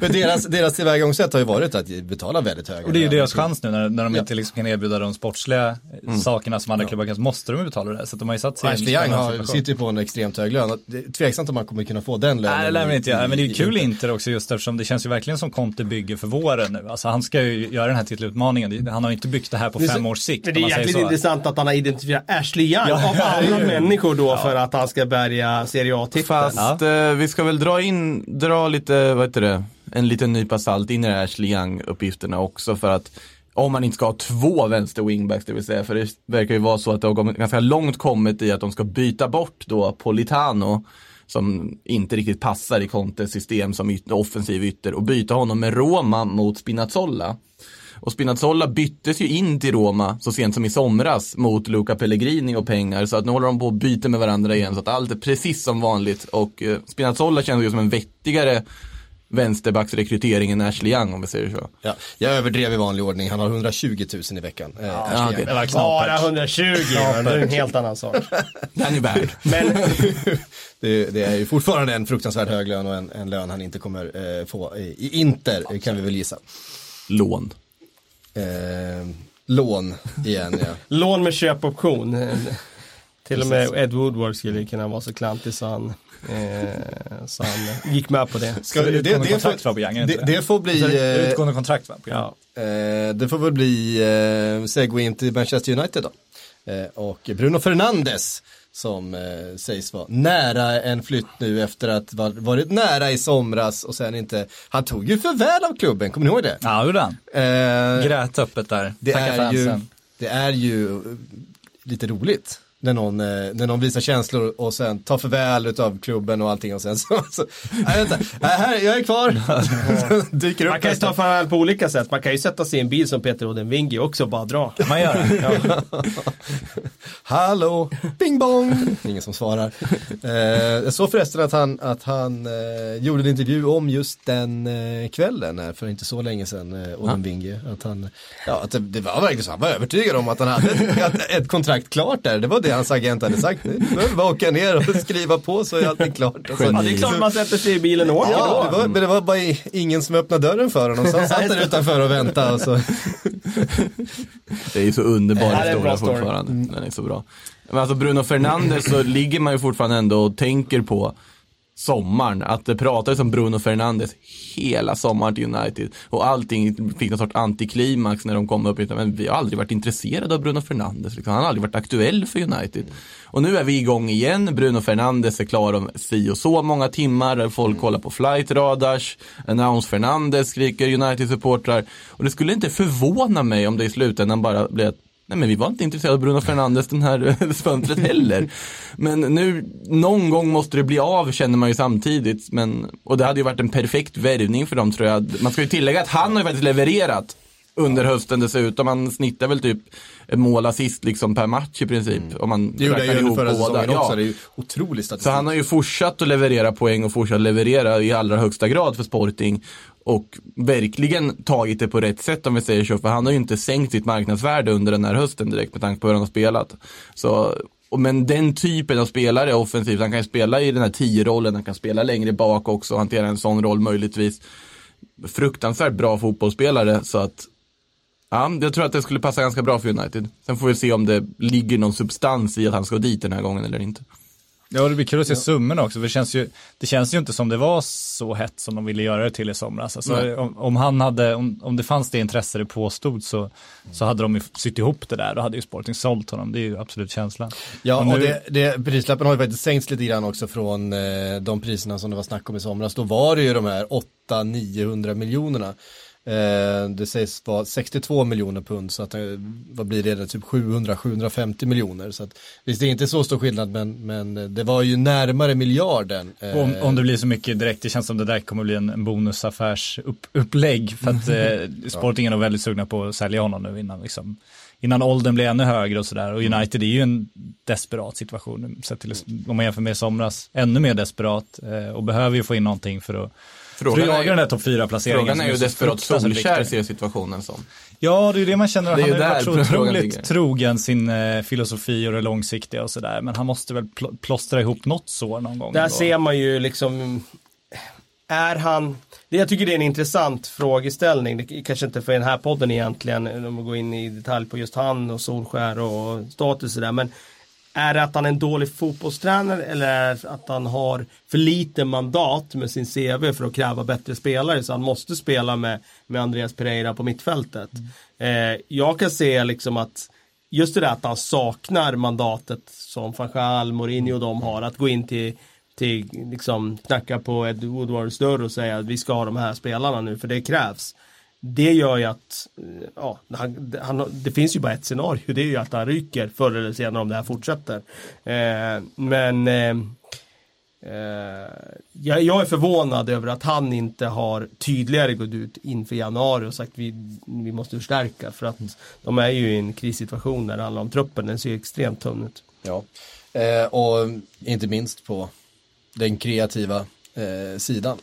Speaker 1: Men deras, deras tillvägagångssätt har ju varit att betala väldigt höga
Speaker 3: Och det är ju deras chans nu när, när de
Speaker 1: Ja.
Speaker 3: inte liksom kan erbjuda de sportsliga
Speaker 4: Mm.
Speaker 3: sakerna som andra klubbar kan, så måste de betala det. Så att de har ju satt sig
Speaker 1: Ashley Young har, sitter ju på en extremt hög lön. Tveksamt om man kommer kunna få den lönen.
Speaker 3: Nej, det lär man inte göra. Men det är ju kul
Speaker 1: i-
Speaker 3: Inter också just eftersom det känns ju verkligen som Conte bygger för våren nu. Alltså han ska ju göra den här titelutmaningen. Han har ju inte byggt det här på fem års sikt.
Speaker 2: Men det är jäkligt. Intressant att han har identifierat Ashley Young
Speaker 3: Ja,
Speaker 2: av
Speaker 3: ja,
Speaker 2: alla
Speaker 3: ja.
Speaker 2: människor då för att han ska bärga Serie A-titeln.
Speaker 4: Fast eh, vi ska väl dra in, dra lite, vad heter det, en liten nypa salt in i de här Ashley Young-uppgifterna också för att om man inte ska ha två vänster wingbacks, det vill säga, för det verkar ju vara så att det har ganska långt kommit i att de ska byta bort då Politano som inte riktigt passar i Contes system som offensiv ytter och byta honom med Roma mot Spinazzola. Och Spinazzola byttes ju in till Roma så sent som i somras mot Luca Pellegrini och pengar. Så att nu håller de på att byta med varandra igen. Så att allt är precis som vanligt. Och eh, Spinazzola känns ju som en vettigare vänsterbacksrekrytering än Ashley Young om vi säger så.
Speaker 1: Ja, jag överdrev i vanlig ordning, han har 120 000 i veckan. Eh,
Speaker 4: ja.
Speaker 3: Det var
Speaker 2: Bara
Speaker 3: knapert.
Speaker 2: 120, men det är en helt annan sak.
Speaker 4: Den är värd.
Speaker 2: Men
Speaker 1: Det, det är ju fortfarande en fruktansvärt hög lön och en, en lön han inte kommer eh, få i, i Inter, kan vi väl gissa.
Speaker 4: Lån.
Speaker 1: Eh, lån igen, ja.
Speaker 2: lån med köpoption. Till och med Ed Woodward skulle kunna vara så klantig så han, eh, så han gick med på det.
Speaker 1: Ska,
Speaker 3: det
Speaker 1: det, det,
Speaker 3: kontrakt
Speaker 1: får,
Speaker 3: va, det
Speaker 1: det,
Speaker 3: inte
Speaker 1: det får bli,
Speaker 3: det?
Speaker 1: eh,
Speaker 3: Utgående kontrakt va?
Speaker 2: Ja.
Speaker 1: eh, det får väl bli eh, segway in till Manchester United då. Eh, och Bruno Fernandes som eh, sägs vara nära en flytt nu efter att va- varit nära i somras och sen inte, han tog ju för väl av klubben, kommer ni ihåg det?
Speaker 3: Ja, gjorde han.
Speaker 1: Eh,
Speaker 3: Grät öppet där.
Speaker 1: det, är ju,
Speaker 3: fansen.
Speaker 1: det är ju lite roligt när någon, eh, när någon visar känslor och sen tar farväl av klubben och allting och sen så, så nej, vänta, nej, här, jag är kvar. Dyker upp
Speaker 2: Man kan ju ta farväl på olika sätt. Man kan ju sätta sig i en bil som Peter Odenvingi också och bara dra.
Speaker 3: Man gör det.
Speaker 1: Hallå, bing bong. Ingen som svarar. Eh, jag såg förresten att han, att han eh, gjorde en intervju om just den eh, kvällen för inte så länge sedan, eh, Odin Winge. Att, han, ja, att det, det var verkligen så, han var övertygad om att han hade ett, ett, ett kontrakt klart där. Det var det hans agent hade sagt. Nu behöver bara åka ner och skriva på så är allting klart. Och så,
Speaker 2: Ja, det är klart man sätter sig i bilen och åker
Speaker 1: Ja,
Speaker 2: då.
Speaker 1: det var, men det var bara ingen som öppnade dörren för honom. Så han satt där utanför och väntade. Och så.
Speaker 4: Det är ju så underbar
Speaker 2: Det här är en bra
Speaker 4: historia fortfarande. Den är så bra. Men alltså Bruno Fernandes så ligger man ju fortfarande ändå och tänker på sommaren. Att det pratades om Bruno Fernandes hela sommaren till United. Och allting fick någon sorts antiklimax när de kom upp. Men vi har aldrig varit intresserade av Bruno Fernandes. Liksom. Han har aldrig varit aktuell för United. Och nu är vi igång igen. Bruno Fernandes är klar om si och så många timmar. Folk kollar på flight radars. Announce Fernandes skriker United-supportrar. Och det skulle inte förvåna mig om det i slutändan bara blir att Nej men vi var inte intresserade av Bruno Fernandes den här fönstret heller. Men nu, någon gång måste det bli av känner man ju samtidigt. Men, och det hade ju varit en perfekt värvning för dem tror jag. Man ska ju tillägga att han har ju faktiskt levererat under hösten dessutom. Han snittar väl typ mål assist liksom per match i princip. Om man
Speaker 1: Mm. Det gjorde jag ju förra också.
Speaker 4: Ja.
Speaker 1: Det är ju otrolig statistik.
Speaker 4: Så han har ju fortsatt att leverera poäng och fortsatt leverera i allra högsta grad för Sporting. Och verkligen tagit det på rätt sätt om vi säger så. För han har ju inte sänkt sitt marknadsvärde under den här hösten direkt med tanke på hur han har spelat. Så, men den typen av spelare offensivt, han kan ju spela i den här 10-rollen, han kan spela längre bak också och hantera en sån roll möjligtvis. Fruktansvärt bra fotbollsspelare så att Ja, jag tror att det skulle passa ganska bra för United. Sen får vi se om det ligger någon substans i att han ska dit den här gången eller inte.
Speaker 3: Ja, det blir kul att se summorna också, för det känns, ju, det känns ju inte som det var så hett som de ville göra det till i somras. Alltså, om, om, han hade, om, om det fanns det intresse det påstod så, så hade de ju sytt ihop det där, då hade ju Sporting sålt honom, det är ju absolut känslan.
Speaker 1: Ja,
Speaker 3: Och
Speaker 1: och,
Speaker 3: nu-
Speaker 1: det, det, prislappen har ju faktiskt sänkts lite grann också från eh, de priserna som det var snack om i somras. Då var det ju de här 800-900 miljonerna. Eh, det sägs vara 62 miljoner pund, så att, eh, vad blir det, typ 700-750 miljoner. Så att, visst, det är inte så stor skillnad, men, men det var ju närmare miljarden. Eh,
Speaker 3: Om, om det blir så mycket direkt, det känns som det där kommer bli en, bonusaffärsupplägg för att eh, Sporting är nog väldigt sugna på att sälja honom nu innan, liksom, innan åldern blir ännu högre och sådär. Och United är ju en desperat situation, sett till, om man jämför med i somras, ännu mer desperat eh, och behöver ju få in någonting för att
Speaker 4: Frågan
Speaker 3: jaga
Speaker 4: är,
Speaker 3: den där topp 4-placeringen.
Speaker 4: frågan är ju desperat
Speaker 3: viktig.
Speaker 4: ser situationen som.
Speaker 3: Ja, det är ju det man känner.
Speaker 4: Det är
Speaker 3: Han har varit så otroligt
Speaker 4: ligger.
Speaker 3: trogen sin eh, filosofi och det långsiktiga och sådär. Men han måste väl pl- plåstra ihop något sår någon gång.
Speaker 2: Där
Speaker 3: då.
Speaker 2: ser man ju liksom, är han, det jag tycker det är en intressant frågeställning, det är kanske inte för den här podden egentligen, om vi går in i detalj på just han och Solskär och status och där, men är det att han är en dålig fotbollstränare eller är det att han har för lite mandat med sin CV för att kräva bättre spelare så han måste spela med, med Andreas Pereira på mittfältet. Eh, jag kan se liksom att just det där att han saknar mandatet som Fanchal, Mourinho och de har att gå in till till liksom knacka på Ed Woodwards dörr och säga att vi ska ha de här spelarna nu för det krävs. Det gör ju att, eh, ja, han, han, det finns ju bara ett scenario, det är ju att han ryker förr eller senare om det här fortsätter. Eh, men eh, eh, jag, jag är förvånad över att han inte har tydligare gått ut inför januari och sagt vi, vi måste förstärka för att de är ju i en krissituation när det handlar om truppen, den ser extremt tunn ut.
Speaker 1: Ja, eh, och inte minst på den kreativa eh, sidan.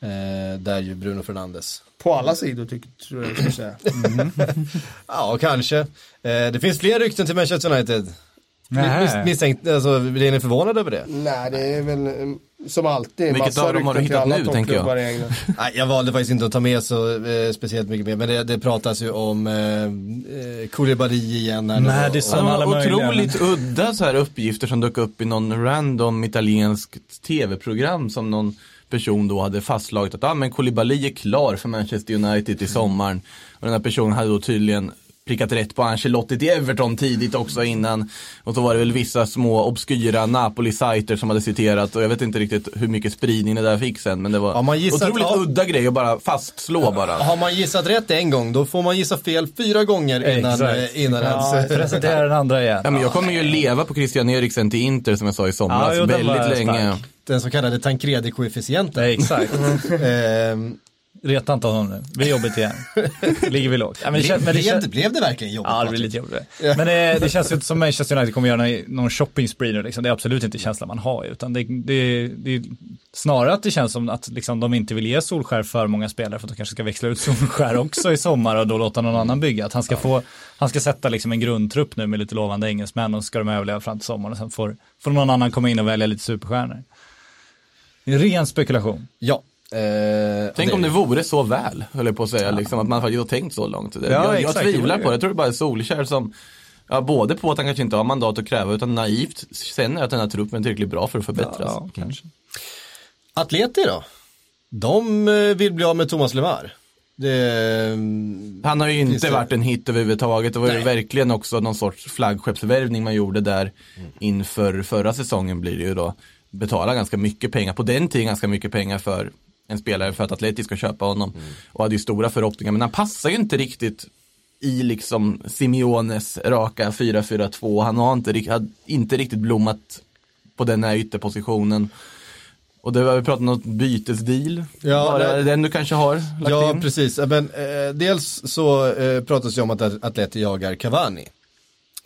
Speaker 1: Eh, där ju Bruno Fernandes.
Speaker 2: På alla sidor tycker tror jag ska säga.
Speaker 1: Ja, kanske. Eh, det finns fler rykten till Manchester United. Mis, misstänkt, alltså, blir ni förvånade över det?
Speaker 2: Nej, det är väl eh, som alltid.
Speaker 4: Vilket
Speaker 2: massa
Speaker 4: av dem har du hittat nu, tänker jag?
Speaker 2: i.
Speaker 1: Nej, jag valde faktiskt inte att ta med så eh, speciellt mycket mer, men det, det pratas ju om eh, eh, Koulibaly igen. Här nu.
Speaker 3: Madison.
Speaker 1: Och-
Speaker 3: Som alla möjliga,
Speaker 4: otroligt udda så här uppgifter som dök upp i någon random italienskt tv-program som någon person då hade fastslagit att ah, men Koulibaly är klar för Manchester United i sommaren. Och den här personen hade då tydligen prickat rätt på Ancelotti till Everton tidigt också innan. Och så var det väl vissa små obskyra Napoli-sajter som hade citerat och jag vet inte riktigt hur mycket spridning det där fick sen. Men det var
Speaker 1: Har man gissat-
Speaker 4: otroligt
Speaker 1: ja.
Speaker 4: udda grej att bara fastslå bara.
Speaker 1: Har man gissat rätt en gång, då får man gissa fel fyra gånger innan,
Speaker 3: Exakt.
Speaker 1: eh, innan
Speaker 3: Ja,
Speaker 1: ens...
Speaker 3: presentera den andra igen.
Speaker 4: Ja, men jag kommer ju leva på Christian Eriksen till Inter som jag sa i somras
Speaker 3: Ja, jo,
Speaker 4: väldigt länge.
Speaker 3: stark.
Speaker 1: Den så kallade Tancredi-koefficienten.
Speaker 3: Exakt.
Speaker 1: Ehm,
Speaker 3: Reta inte honom nu. Det blir jobbigt igen. Ligger vi lågt. Ja, men det, men det,
Speaker 1: blev,
Speaker 3: kän-
Speaker 1: det, blev det verkligen jobbigt?
Speaker 3: Ja, det blir
Speaker 1: Patrik?
Speaker 3: lite jobbigt. Men det, det känns ju inte som Manchester United kommer göra någon, någon shopping spree nu liksom. Det är absolut inte känslan man har utan det, det, det är snarare att det känns som att liksom, de inte vill ge Solskär för många spelare för att de kanske ska växla ut Solskär också i sommar och då låta någon annan bygga. Att han ska få, han ska sätta liksom en grundtrupp nu med lite lovande engelsmän och så ska de överleva fram till sommaren och sen får, får någon annan komma in och välja lite superstjärnor. Det ren spekulation.
Speaker 1: Ja. Eh,
Speaker 4: Tänk om det vore så väl, höll jag på att säga, liksom, att man faktiskt har tänkt så långt. Det-
Speaker 3: Ja,
Speaker 4: jag, jag
Speaker 3: det
Speaker 4: tvivlar på det,
Speaker 3: det.
Speaker 4: jag tror det bara är Solskär som, ja, både på att han kanske inte har mandat att kräva, utan naivt känner att den här truppen är tillräckligt bra för att förbättras.
Speaker 3: Ja, kanske.
Speaker 1: Atleti då? De eh, vill bli av med Thomas Lemar. Det,
Speaker 4: Han har ju inte
Speaker 1: det-
Speaker 4: varit en hit överhuvudtaget. Det var ju
Speaker 1: Nej.
Speaker 4: verkligen också någon sorts flaggskeppsvärvning man gjorde där inför förra säsongen blir det ju då. Betala ganska mycket pengar, på den tiden ganska mycket pengar för en spelare för att Atleti ska köpa honom. Och hade ju stora förhoppningar, men han passar ju inte riktigt i liksom Simeones raka 4-4-2. Han har inte, hade inte riktigt blommat på den här ytterpositionen. Och det var vi pratat om något bytesdeal.
Speaker 1: Ja,
Speaker 4: det den du kanske har lagt
Speaker 1: ja,
Speaker 4: in?
Speaker 1: precis. Men, eh, dels så eh, pratas det om att Atleti jagar Cavani.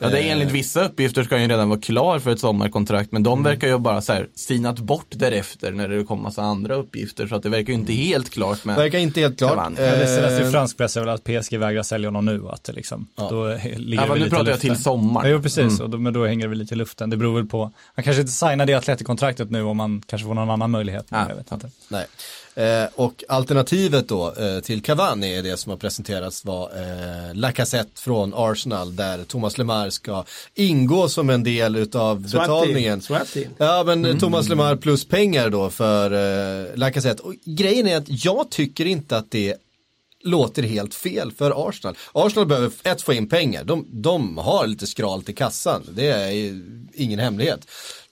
Speaker 4: Ja, det är
Speaker 1: Eh,
Speaker 4: enligt vissa uppgifter ska han ju redan vara klar för ett sommarkontrakt, men de
Speaker 1: Mm.
Speaker 4: verkar ju bara så här sinat bort därefter när det kommer massa andra uppgifter, så att det verkar ju inte helt klart med
Speaker 1: Verkar inte helt klart.
Speaker 3: Ja, det senaste
Speaker 1: Eh,
Speaker 3: i fransk press är väl att PSG vägrar sälja honom nu att det liksom, då ligger
Speaker 4: Ja,
Speaker 3: det
Speaker 4: nu pratar jag till sommar.
Speaker 3: Ja, jo, precis,
Speaker 4: Mm.
Speaker 3: och då, men då hänger det väl lite i luften. Det beror väl på, han kanske inte signar det Atleti-kontraktet nu om man kanske får någon annan möjlighet.
Speaker 4: Ja.
Speaker 3: Jag vet inte.
Speaker 1: Nej. Eh, och alternativet då eh, till Cavani är det som har presenterats var eh, Lacazette från Arsenal där Thomas Lemar ska ingå som en del utav betalningen.
Speaker 2: Swatty.
Speaker 1: Ja men Thomas Lemar plus pengar då för eh, Lacazette. Och grejen är att jag tycker inte att det låter helt fel för Arsenal. Arsenal behöver ett få in pengar. De, de har lite skralt i kassan. Det är ingen hemlighet.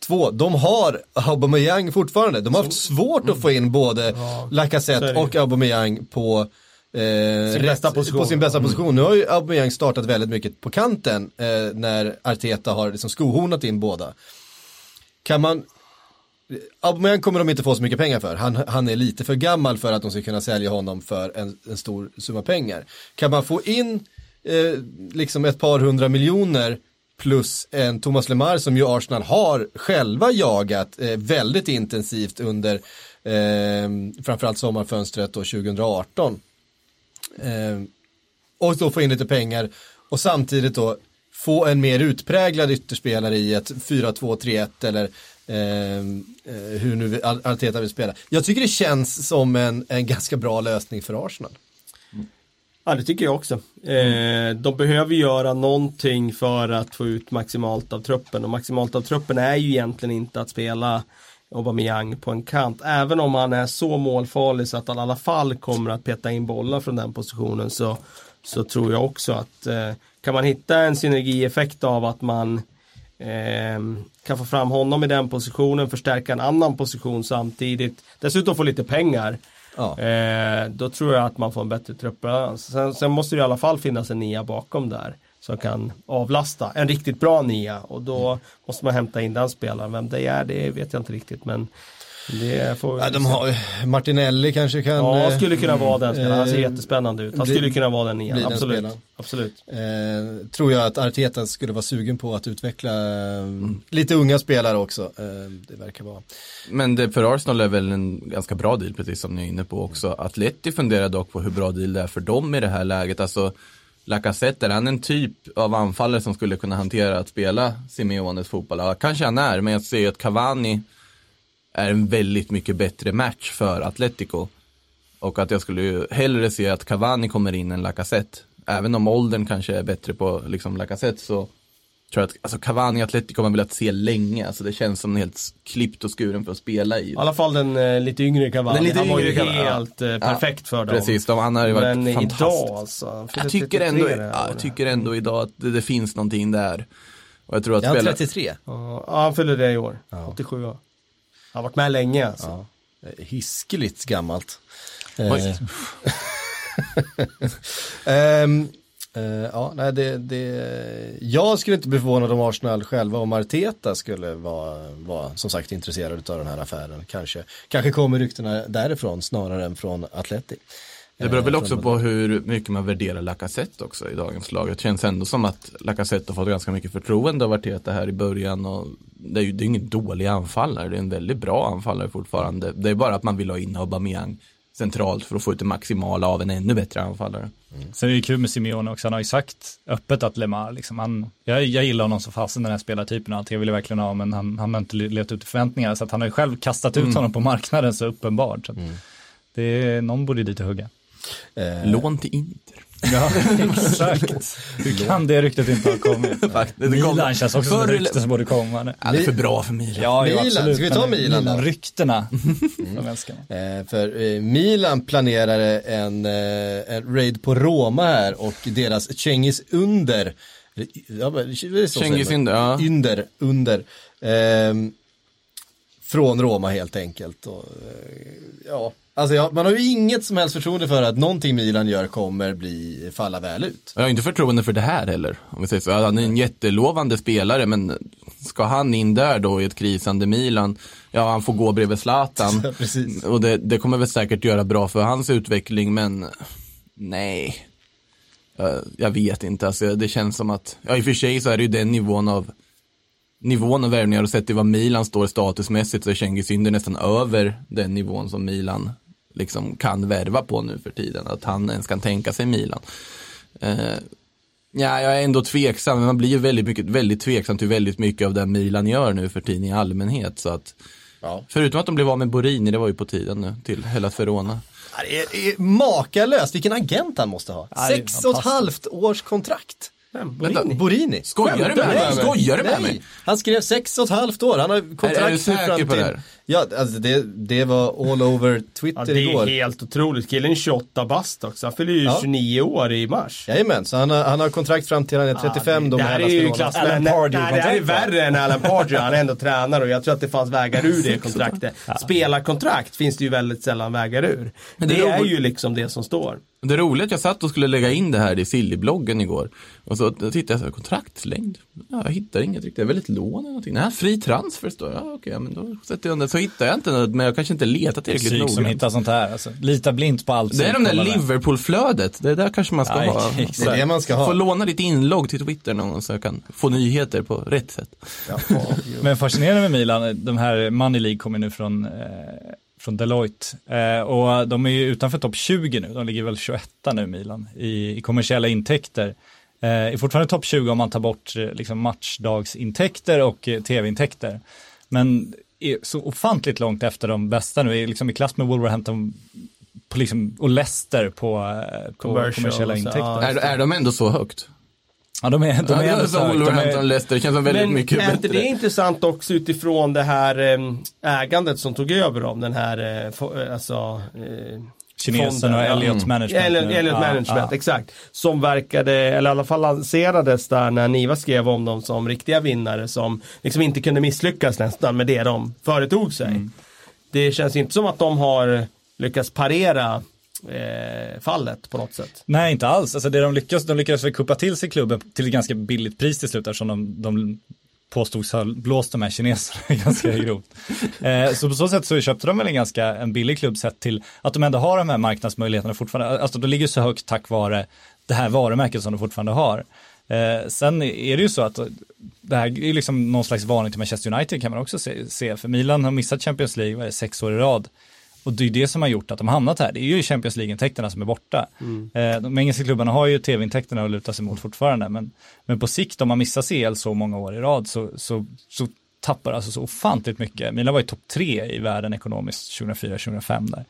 Speaker 1: Två, de har Aubameyang fortfarande. De har haft svårt att få in både
Speaker 2: så är
Speaker 1: Lacazette och Aubameyang på eh, rätt-
Speaker 2: bästa position.
Speaker 1: På sin bästa position. Nu har ju Aubameyang startat väldigt mycket på kanten eh, när Arteta har liksom skohornat in båda. Kan man Aubameyang kommer de inte få så mycket pengar för. Han, han är lite för gammal för att de ska kunna sälja honom för en, en stor summa pengar. Kan man få in eh, liksom ett par hundra miljoner plus en Thomas Lemar som ju Arsenal har själva jagat eh, väldigt intensivt under eh, framförallt sommarfönstret då 2018. Eh, och då få in lite pengar och samtidigt då få en mer utpräglad ytterspelare i ett 4-2-3-1 eller eh, eh, hur nu Arteta vill spela. Jag tycker det känns som en, en ganska bra lösning för Arsenal.
Speaker 2: Ja, det tycker jag också. Eh, de behöver göra någonting för att få ut maximalt av truppen och maximalt av truppen är ju egentligen inte att spela Aubameyang på en kant. Även om han är så målfarlig så att han i alla fall kommer att peta in bollar från den positionen så, så tror jag också att eh, kan man hitta en synergieffekt av att man eh, kan få fram honom i den positionen, förstärka en annan position samtidigt, dessutom få lite pengar.
Speaker 1: Ja.
Speaker 2: Eh, då tror jag att man får en bättre truppbalans. Sen, sen måste det i alla fall finnas en nia bakom där. Som kan avlasta. En riktigt bra nia. Och då måste man hämta in den spelaren. Vem det är, det vet jag inte riktigt. Men får
Speaker 1: Ja, de har, Martinelli kanske kan
Speaker 2: Ja,
Speaker 1: eh,
Speaker 2: skulle kunna vara den spelaren. Han ser
Speaker 1: eh,
Speaker 2: jättespännande ut. Han
Speaker 1: bli-
Speaker 2: skulle kunna vara den nian.
Speaker 1: bli den
Speaker 2: Absolut. Absolut.
Speaker 1: Eh, tror jag att Arteta skulle vara sugen på att utveckla eh, lite unga spelare också. Eh, det verkar vara.
Speaker 4: Men det för Arsenal är väl en ganska bra deal, precis som ni är inne på också. Atleti funderar dock på hur bra deal det är för dem i det här läget. Alltså, Lacazette, är han en typ av anfallare som skulle kunna hantera att spela Simeones fotboll? Ja, kanske han är, men jag ser ju att Cavani är en väldigt mycket bättre match för Atletico. Och att jag skulle ju hellre se att Cavani kommer in än Lacazette. Även om åldern kanske är bättre på liksom Lacazette så tror jag att, alltså Cavani Atletico har man velat se länge, alltså det känns som en helt klippt och skuren för att spela i.
Speaker 2: I alla fall den eh, lite yngre Cavani.
Speaker 4: Den lite
Speaker 2: han var ju
Speaker 4: yngre Cavani, ja.
Speaker 2: helt eh, perfekt för dem.
Speaker 4: Precis, de, han har ju varit
Speaker 2: Men
Speaker 4: fantastisk.
Speaker 2: idag alltså.
Speaker 4: jag tycker,
Speaker 2: 33
Speaker 4: ändå, ja, jag tycker ändå idag att det, det finns någonting där. Och jag tror att
Speaker 1: Är han
Speaker 4: spela-
Speaker 1: 33?
Speaker 2: Ja, han fyller det i år. 87 år. Har varit med länge alltså.
Speaker 1: Ja. Hiskeligt gammalt. Eh, eh, ja, nej, det, det, jag skulle inte bli förvånad om Arsenal själva och Arteta skulle vara, vara som sagt intresserade av den här affären. Kanske, kanske kommer ryktena därifrån snarare än från Atleti.
Speaker 4: Det beror väl
Speaker 1: Eh,
Speaker 4: också
Speaker 1: från-
Speaker 4: på hur mycket man värderar Lacazette också i dagens lag. Det känns ändå som att Lacazette har fått ganska mycket förtroende av Arteta här i början. Och det är ju det är ingen dålig anfallare, det är en väldigt bra anfallare fortfarande. Det är bara att man vill ha in Aubameyang centralt för att få ut det maximala av en ännu bättre anfallare.
Speaker 3: Sen är det ju kul med Simeone också, han har ju sagt öppet att Lemar, liksom, han, jag, jag gillar honom så fasen den här spelartypen och allt, jag ville verkligen ha men han, han har inte levt ut till förväntningarna så att han har ju själv kastat ut honom på marknaden så uppenbart. Så att det någon borde dit och hugga.
Speaker 1: Eh,
Speaker 4: Lån till Inter.
Speaker 3: Ja, exakt. Hur kan det ryktet inte ha kommit?
Speaker 4: Kom-
Speaker 3: Milan känns också som ett rykte som borde komma nu.
Speaker 4: Ja, det är för bra för Milan.
Speaker 3: Ja,
Speaker 1: Milan,
Speaker 3: absolut,
Speaker 1: ska vi ta Milan då?
Speaker 3: Älskar man.
Speaker 1: Eh, för eh, Milan planerade en, eh, en raid på Roma här och deras Cengiz under. Ja,
Speaker 4: Cengiz. Under, ja.
Speaker 1: Under, under. ehm, från Roma helt enkelt. Och, eh, ja, alltså ja, man har ju inget som helst förtroende för att någonting Milan gör kommer bli, falla väl ut.
Speaker 4: Jag har inte förtroende för det här heller. Om vi säger så. Han är en jättelovande spelare, men ska han in där då i ett krisande Milan, ja han får gå bredvid Zlatan. Och det, det kommer väl säkert göra bra för hans utveckling, men nej. Jag, jag vet inte, alltså, det känns som att, ja i och för sig så är det ju den nivån av nivån av värvningar och sett till vad Milan står statusmässigt så är Cengiz Ynder nästan över den nivån som Milan liksom kan värva på nu för tiden. Att han ens kan tänka sig Milan. Eh, ja, jag är ändå tveksam, men man blir ju väldigt, mycket, väldigt tveksam till väldigt mycket av det Milan gör nu för tiden i allmänhet. Så att,
Speaker 1: Ja.
Speaker 4: Förutom att de blev av med Borini, det var ju på tiden nu, till Hellas Verona.
Speaker 1: Det är, är makalöst, vilken agent han måste ha.
Speaker 3: Det är
Speaker 1: Sex och ett halvt års kontrakt.
Speaker 2: Vem? Borini?
Speaker 1: Borini.
Speaker 4: Skojar du med mig? Skojar du med mig?
Speaker 1: Han skrev sex och ett halvt år, han har kontrakt
Speaker 4: Är- är du säker på det
Speaker 1: till-
Speaker 4: här?
Speaker 1: Ja, alltså det, det var all over
Speaker 2: Ja,
Speaker 1: Twitter
Speaker 2: det är
Speaker 1: igår.
Speaker 2: helt otroligt. Killen är 28 bast också. Han fyller ju
Speaker 1: Ja.
Speaker 2: 29 år i mars.
Speaker 1: Jajamän, så han har, han har kontrakt fram till han är 35 då
Speaker 2: det
Speaker 1: med
Speaker 2: här är ju klass
Speaker 3: Alan Pardew
Speaker 2: nej, det här är värre än Alan Pardew. Han är ändå tränare och jag tror att det fanns vägar ur det kontraktet. Spelarkontrakt finns det ju väldigt sällan vägar ur.
Speaker 4: Men
Speaker 2: det,
Speaker 4: det är
Speaker 2: ju liksom det som står.
Speaker 4: Det roliga är att jag satt och skulle lägga in det här i Silly-bloggen igår. Och så tittade jag så här, kontraktslängd. Ja, jag hittar inget riktigt. Det är väl ett lån eller någonting. Nej, fri transfer står det. Ja, okej, men då sätter jag den där. Så hittar jag inte något, men jag kanske inte letat tillräckligt
Speaker 3: Psyk som hittar sånt här, alltså. Lita blint på allt.
Speaker 4: Det är de där. Liverpool-flödet. Det är där kanske man ska
Speaker 3: Ja,
Speaker 4: ha.
Speaker 3: exakt.
Speaker 1: Det är det man ska ha.
Speaker 4: Få låna ditt inlogg till Twitter någon gång så jag kan få nyheter på rätt sätt.
Speaker 3: Men fascinerande med Milan, de här Money League kommer nu från, eh, från Deloitte. Eh, och de är ju utanför topp 20 nu, de ligger väl 21 nu Milan i, i kommersiella intäkter. Eh, är fortfarande topp 20 om man tar bort eh, liksom matchdagsintäkter och eh, tv-intäkter. Men är så ofantligt långt efter de bästa nu, är liksom i klass med Wolverhampton på liksom, och Leicester på, eh, på
Speaker 2: Commercial,
Speaker 3: kommersiella
Speaker 2: så,
Speaker 3: intäkter.
Speaker 2: ja.
Speaker 4: Är, är de ändå så högt?
Speaker 3: Ja, de är, de är
Speaker 4: ja,
Speaker 3: ändå så
Speaker 4: är Wolverhampton
Speaker 3: är,
Speaker 4: och Leicester. Det känns som väldigt
Speaker 2: Men
Speaker 4: mycket
Speaker 2: är inte
Speaker 4: bättre.
Speaker 2: det intressant också utifrån det här eh, ägandet som tog över dem? Den här, eh, alltså
Speaker 3: Kinesen och. Elliot Management.
Speaker 2: Elliot,
Speaker 3: nu.
Speaker 2: Elliot
Speaker 3: Ja,
Speaker 2: Management,
Speaker 3: ja.
Speaker 2: exakt. Som verkade, eller i alla fall lanserades där när Niva skrev om dem som riktiga vinnare som liksom inte kunde misslyckas nästan med det de företog sig.
Speaker 3: Mm.
Speaker 2: Det känns inte som att de har lyckats parera eh, fallet på något sätt.
Speaker 3: Nej, inte alls. Alltså det de lyckades, de lyckades väl kuppa till sig klubben till ett ganska billigt pris till slut eftersom de, de påstods ha blåst de här kineserna ganska grovt. Eh, så på så sätt så köpte de väl en ganska en billig klubb sett till att de ändå har de här marknadsmöjligheterna fortfarande. Alltså de ligger så högt tack vare det här varumärket som de fortfarande har. Eh, sen är det ju så att det här är liksom någon slags varning till Manchester United kan man också se, se. för Milan har missat Champions League sex år i rad. Och det är det som har gjort att de hamnat här. Det är ju Champions League-intäkterna som är borta. Eh, de engelska klubbarna har ju tv-intäkterna att luta sig mot fortfarande. Men, men på sikt, om man missar CL så många år i rad så, så, så tappar alltså så ofantligt mycket. Milan var ju topp tre i världen ekonomiskt 2004-2005 där.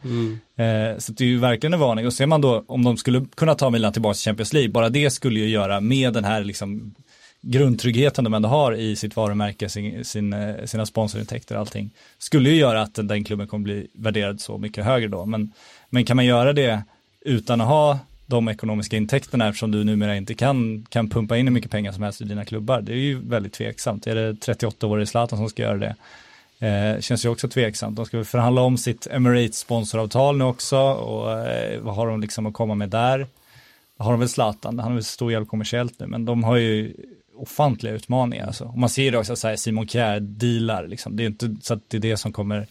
Speaker 3: Eh, så det är ju verkligen en varning. Och ser man då om de skulle kunna ta Milan tillbaka till Champions League, bara det skulle ju göra med den här liksom grundtryggheten de ändå har i sitt varumärke, sin, sin, eh, sina sponsorintäkter och allting, skulle ju göra att den klubben kommer bli värderad så mycket högre då. Men, men kan man göra det utan att ha de ekonomiska intäkterna eftersom du numera inte kan, kan pumpa in hur mycket pengar som helst i dina klubbar. Det är ju väldigt tveksamt. Är det 38-årige Zlatan som ska göra det? Eh, känns ju också tveksamt. De ska väl förhandla om sitt Emirates sponsoravtal nu också och eh, vad har de liksom att komma med där? Har de väl Zlatan, han är väl stor hjälp kommersiellt nu, men de har ju ofantliga utmaningar. Alltså. Och man ser också så här, Simon Kjär dealar, liksom. det är inte så att det är det som kommer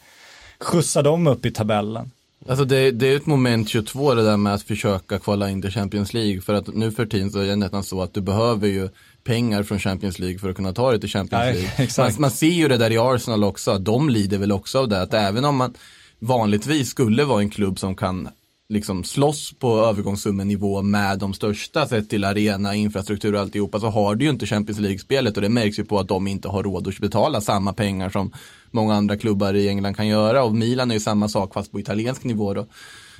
Speaker 3: skjutsa dem upp i tabellen.
Speaker 4: Alltså det, det är ett moment 22 det där med att försöka kvala in till Champions League. För att nu för tiden så är det nästan så att du behöver ju pengar från Champions League för att kunna ta dig till Champions
Speaker 3: Nej,
Speaker 4: League. Man, man ser ju det där i Arsenal också, att de lider väl också av det. Att även om man vanligtvis skulle vara en klubb som kan liksom slåss på övergångssummenivå med de största sett till arena, infrastruktur och alltihopa så har du ju inte Champions League-spelet och det märks ju på att de inte har råd att betala samma pengar som många andra klubbar i England kan göra och Milan är ju samma sak fast på italiensk nivå då.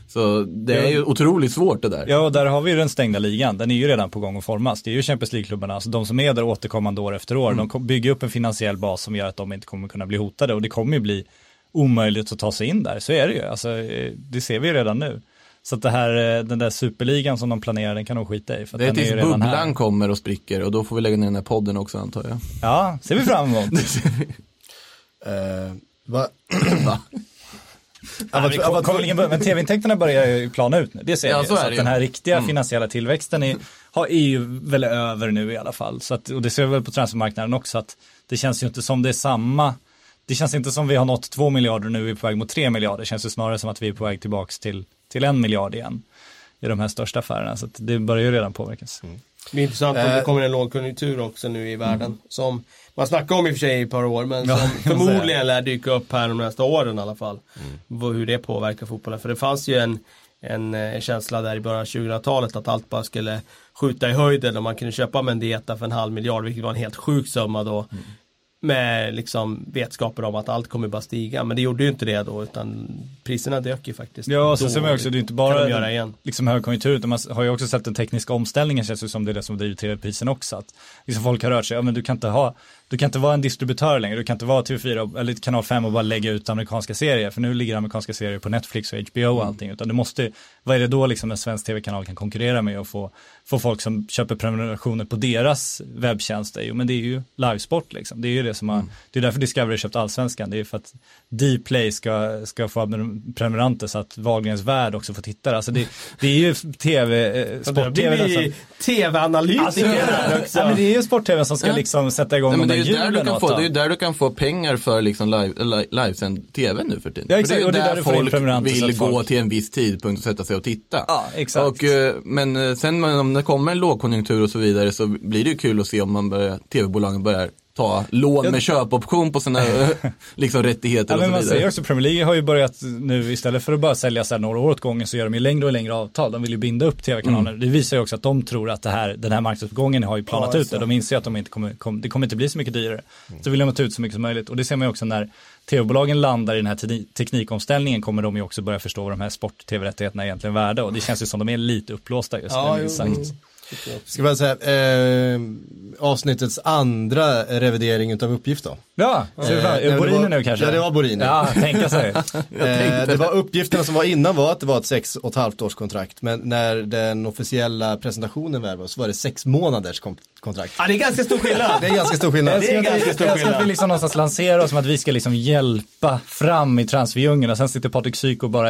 Speaker 4: Så det är ju otroligt svårt det där.
Speaker 3: Ja, och där har vi ju den stängda ligan. Den är ju redan på gång att formas. Det är ju Champions League-klubbarna, alltså de som är där återkommande år efter år. De kom- bygger upp en finansiell bas som gör att de inte kommer kunna bli hotade och det kommer ju bli omöjligt att ta sig in där. Så är det ju. Alltså, eh, det ser vi ju redan nu. Så att det här, eh, den där superligan som de planerar, den kan de skita i. För
Speaker 4: Det är tills bubblan
Speaker 3: här.
Speaker 4: kommer och spricker och då får vi lägga ner den här podden också antar jag.
Speaker 3: Ja, ser vi fram emot.
Speaker 1: Eh, va?
Speaker 3: Men, kom, kom tv-intäkterna börjar ju plana ut nu, det ser
Speaker 4: Ja, så
Speaker 3: Så, att den här riktiga
Speaker 4: Mm.
Speaker 3: finansiella tillväxten är, har EU väl över nu i alla fall. Så att, och det ser vi väl på transfermarknaden också, att det känns ju inte som det är samma, det känns inte som vi har nått två miljarder och nu är vi på väg mot tre miljarder, det känns ju snarare som att vi är på väg tillbaks till, till en miljard igen i de här största affärerna. Så att det börjar ju redan påverkas.
Speaker 2: Det är intressant om
Speaker 1: Eh.
Speaker 2: det kommer en lågkonjunktur också nu i världen. Som man snackar om i och för sig i ett par år, men
Speaker 3: Ja,
Speaker 2: som
Speaker 3: säga.
Speaker 2: förmodligen lär dyka upp här de nästa åren i alla fall. Vad- Hur det påverkar fotbollen. För det fanns ju en, en eh, känsla där i början av 2000-talet att allt bara skulle skjuta i höjden och man kunde köpa Mendieta för en halv miljard, vilket var en helt sjuk summa då. Med liksom vetskapen om att allt kommer bara stiga. Men det gjorde ju inte det då, utan priserna dök ju faktiskt.
Speaker 3: Ja, och så
Speaker 2: då.
Speaker 3: ser man också, det är inte bara
Speaker 2: de göra igen.
Speaker 3: liksom högkonjunktur, utan man har ju också sett den tekniska omställningen känns det som det är det som driver tv-priserna också. Att liksom folk har rört sig, ja men du kan inte ha, du kan inte vara en distributör längre, du kan inte vara TV4 eller kanal 5 och bara lägga ut amerikanska serier, för nu ligger amerikanska serier på Netflix och HBO och allting, utan du måste, vad är det då liksom en svensk tv-kanal kan konkurrera med och få, få folk som köper prenumerationer på deras webbtjänster? Jo men det är ju livesport liksom, det är ju det som har, det är därför Discovery köpt allsvenskan, det är för att Dplay ska, ska få prenumeranter så att Wahlgrens värld också får tittare. Alltså det, det är ju tv, eh,
Speaker 2: där
Speaker 3: sport-tv. nästan.
Speaker 2: tv-analytiker
Speaker 3: Alltså, ja, men det är ju sport-tv som ska
Speaker 4: Ja.
Speaker 3: liksom sätta igång
Speaker 4: Nej, men
Speaker 3: de
Speaker 4: det, är
Speaker 3: där
Speaker 4: ju där du
Speaker 3: hjulen
Speaker 4: kan
Speaker 3: åt
Speaker 4: få, det är ju där du kan få pengar för liksom live, li, livesänd tv nu för tiden.
Speaker 3: Ja,
Speaker 4: För
Speaker 3: exakt, och det är där du får in
Speaker 4: folk vill
Speaker 3: folk-
Speaker 4: gå till en viss tidpunkt och sätta sig och titta.
Speaker 3: Ja, exakt.
Speaker 4: Och, eh, men eh, sen om det kommer en lågkonjunktur och så vidare så blir det ju kul att se om man börjar, tv-bolagen börjar ta lån med köpoption på sina liksom, rättigheter
Speaker 3: Ja, men
Speaker 4: och
Speaker 3: man
Speaker 4: så
Speaker 3: ser ju
Speaker 4: vidare.
Speaker 3: också Premier League har ju börjat nu istället för att bara sälja så här några år åt gången så gör de ju längre och längre avtal. De vill ju binda upp tv-kanaler. Det visar ju också att de tror att här, den här marknadsuppgången har ju planat
Speaker 2: Ja,
Speaker 3: ut det. De inser att de inte kommer, kom, det kommer inte bli så mycket dyrare. Så vill de ta ut så mycket som möjligt. Och det ser man ju också när tv-bolagen landar i den här te- teknikomställningen kommer de ju också börja förstå vad de här sport-tv-rättigheterna är egentligen värda. Och det känns ju som de är lite upplåsta just
Speaker 2: Ja,
Speaker 3: nu.
Speaker 2: jo, mm.
Speaker 1: Ska man säga, eh, avsnittets andra revidering utav uppgift då.
Speaker 3: Ja, fram-
Speaker 1: Eh, var-
Speaker 3: nu kanske?
Speaker 1: Ja, det var Borini.
Speaker 3: Ja, tänka sig.
Speaker 1: Eh, det var uppgifterna som var innan var att det var ett sex och ett halvt års kontrakt. Men när den officiella presentationen väl var så var det sex månaders kon- kontrakt.
Speaker 2: Ja, det är ganska stor skillnad.
Speaker 1: Det är ganska stor skillnad.
Speaker 2: Det är ganska stor
Speaker 3: Jag älskar att
Speaker 2: skillnad.
Speaker 3: vi liksom någonstans lanserar oss som att vi ska liksom hjälpa fram i transferdjungeln och sen sitter Patrik Syk och bara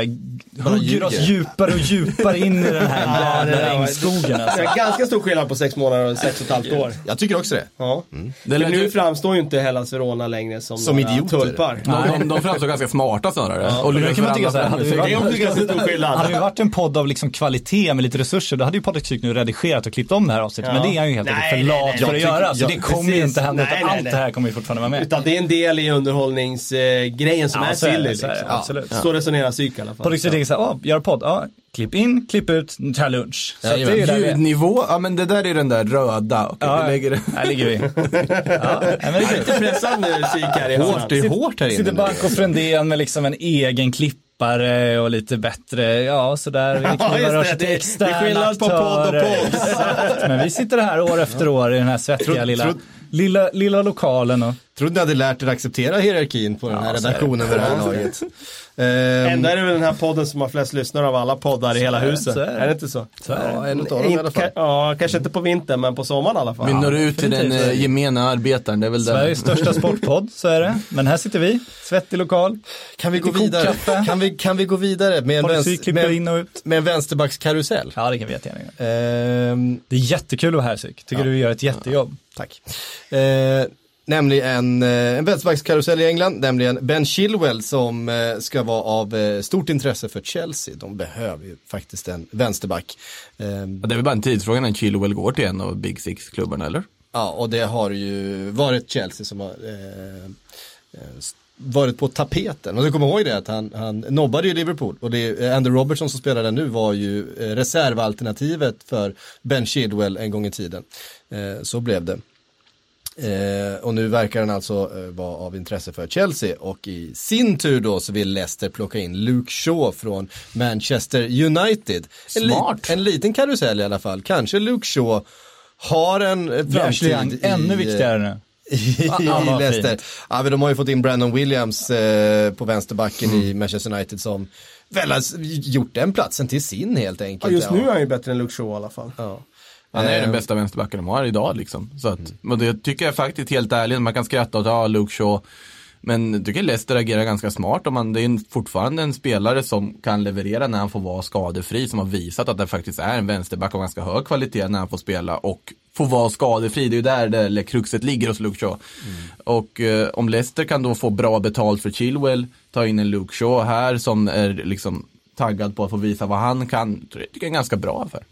Speaker 3: hugger oss djupare och djupare in i den här jävla regnskogen
Speaker 2: Det
Speaker 3: alltså.
Speaker 2: Ganska stor skillnad på sex månader och sex och ett halvt år.
Speaker 1: Jag tycker också det.
Speaker 2: Ja.
Speaker 4: Det
Speaker 2: För
Speaker 4: lät
Speaker 2: nu
Speaker 4: ju-
Speaker 2: framstår ju inte Hellas Verona längre som,
Speaker 1: Som idioter.
Speaker 2: tulpar.
Speaker 4: de, de, de framstår ganska smarta snarare. Och
Speaker 3: Men då
Speaker 4: lyckas
Speaker 3: kan man tycka så här,
Speaker 2: Det är också ganska stor skillnad.
Speaker 3: Hade vi varit en podd av liksom kvalitet med lite resurser då hade ju Patrik Syk nu redigerat och klippt om det här avsnittet.
Speaker 2: Ja.
Speaker 3: Men det är han ju helt
Speaker 2: Nej,
Speaker 3: enkelt för
Speaker 2: nej,
Speaker 3: lat
Speaker 2: nej,
Speaker 3: för att göra. Så
Speaker 1: ja,
Speaker 3: det kommer ju inte hända
Speaker 2: Nej,
Speaker 3: utan
Speaker 2: nej,
Speaker 3: allt
Speaker 2: nej.
Speaker 3: det här kommer ju fortfarande vara med.
Speaker 2: Utan det är en del i underhållningsgrejen som
Speaker 3: Ja,
Speaker 2: är
Speaker 3: det,
Speaker 2: silly.
Speaker 3: så det,
Speaker 2: Liksom. resonerar psyk i alla fall.
Speaker 3: Patrik Syk tänker såhär, ja, gör podd, ja, klipp in, klipp ut, ta lunch. Så att det är.
Speaker 4: Ljudnivå, ja men det där är den där röda. Okej,
Speaker 3: Ja,
Speaker 4: lägger
Speaker 3: här ligger vi. Ja, men det är.
Speaker 2: Lite pressad nu psyk här i.
Speaker 1: Hårt, det är hårt här inne
Speaker 3: Sitter
Speaker 1: nu.
Speaker 3: Banco Frändén med liksom en egen klippa djupare och lite bättre, ja sådär. Vi
Speaker 2: Ja,
Speaker 3: knivar
Speaker 2: det.
Speaker 3: oss till
Speaker 2: Det- det är
Speaker 3: externa
Speaker 2: skillnad på podd och podd.
Speaker 3: Men vi sitter här år efter år i den här svettiga
Speaker 1: Tro-
Speaker 3: lilla,
Speaker 1: tro-
Speaker 3: lilla, lilla lokalen och
Speaker 1: Trodde ni hade lärt er acceptera hierarkin på den här redaktionen vid det här laget. Ehm,
Speaker 2: Ändå är det väl den här podden som har flest lyssnare av alla poddar i hela huset.
Speaker 3: så är
Speaker 2: Är
Speaker 3: det.
Speaker 2: inte så?
Speaker 3: så är
Speaker 1: ja, en dem i alla fall.
Speaker 2: Ka- Ja, kanske inte på vintern men på sommaren i alla fall.
Speaker 4: Vi når ut till den eh, gemena arbetaren, det är väl det.
Speaker 3: Sveriges största sportpodd, så är det. Men här sitter vi, svettig lokal.
Speaker 1: Kan vi gå vidare? Kan vi, kan vi gå vidare med en, vänster,
Speaker 3: klipper in
Speaker 1: med,
Speaker 3: och ut.
Speaker 1: med en vänsterbackskarusell?
Speaker 3: Ja, det kan vi jättegärna göra.
Speaker 1: Ehm,
Speaker 3: Det är jättekul att vara här Syk. Tycker du gör ett jättejobb.
Speaker 1: tack. Eh, nämligen en, eh, en vänsterbackskarusell i England, nämligen Ben Chilwell som eh, ska vara av eh, stort intresse för Chelsea. De behöver ju faktiskt en vänsterback. Ehm,
Speaker 4: Ja, Det är väl bara en tidsfråga när Chilwell går till en av Big Six-klubbarna, eller?
Speaker 1: Ja, och det har ju varit Chelsea som har eh, varit på tapeten. Och du kommer ihåg det att han, han nobbade ju Liverpool. Och det, Andy Robertson som spelar där nu var ju reservalternativet för Ben Chilwell en gång i tiden. Eh, så blev det. Eh, och nu verkar han alltså eh, vara av intresse för Chelsea och i sin tur då så vill Leicester plocka in Luke Shaw från Manchester United. En, li-
Speaker 4: Smart.
Speaker 1: en liten karusell i alla fall. Kanske Luke Shaw har en eh,
Speaker 3: Ashley Young,
Speaker 1: framtid i,
Speaker 3: ännu
Speaker 1: eh,
Speaker 3: viktigare nu.
Speaker 1: i,
Speaker 3: Ja, vad
Speaker 1: Leicester.
Speaker 3: fint.
Speaker 1: Ja, men de har ju fått in Brandon Williams eh, på vänsterbacken i Manchester United som väl har gjort den platsen till sin helt
Speaker 2: Ja,
Speaker 1: enkelt.
Speaker 2: just nu är han ju bättre än Luke Shaw i alla fall.
Speaker 1: Ja.
Speaker 4: Han är den bästa vänsterbacken de har idag liksom. Så att, och det tycker jag faktiskt helt ärligt, man kan skratta åt, ja, Luke Shaw. Men jag tycker Leicester agerar ganska smart om man, det är fortfarande en spelare som kan leverera när han får vara skadefri, som har visat att det faktiskt är en vänsterback av ganska hög kvalitet när han får spela och får vara skadefri. Det är ju där det, eller kruxet ligger hos Luke Shaw. Och eh, om Leicester kan då få bra betalt för Chilwell, ta in en Luke Shaw här som är liksom taggad på att få visa vad han kan, tror jag tycker det är en ganska bra affär.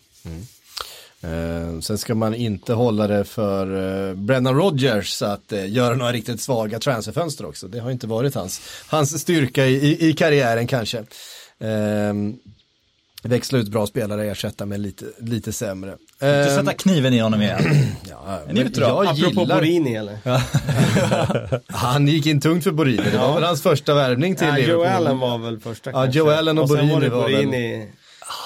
Speaker 1: Eh, sen ska man inte hålla det för eh, Brennan Rodgers att eh, göra några riktigt svaga transferfönster också. Det har inte varit hans, hans styrka i, i, i karriären kanske. Eh, växla ut bra spelare, ersätta med lite, lite sämre.
Speaker 3: Du
Speaker 1: Eh,
Speaker 3: sätta kniven i honom igen.
Speaker 1: ja,
Speaker 3: neutral.
Speaker 1: jag
Speaker 2: Apropå
Speaker 1: gillar,
Speaker 2: Borini eller?
Speaker 1: han gick in tungt för Borini, det var väl hans första värvning till
Speaker 2: Ja,
Speaker 1: Liverpool.
Speaker 2: Joe Allen var väl första
Speaker 1: Ja,
Speaker 2: kanske.
Speaker 1: Joe Allen och
Speaker 2: sen
Speaker 1: Borini
Speaker 2: var det
Speaker 1: var väl-
Speaker 2: Borini.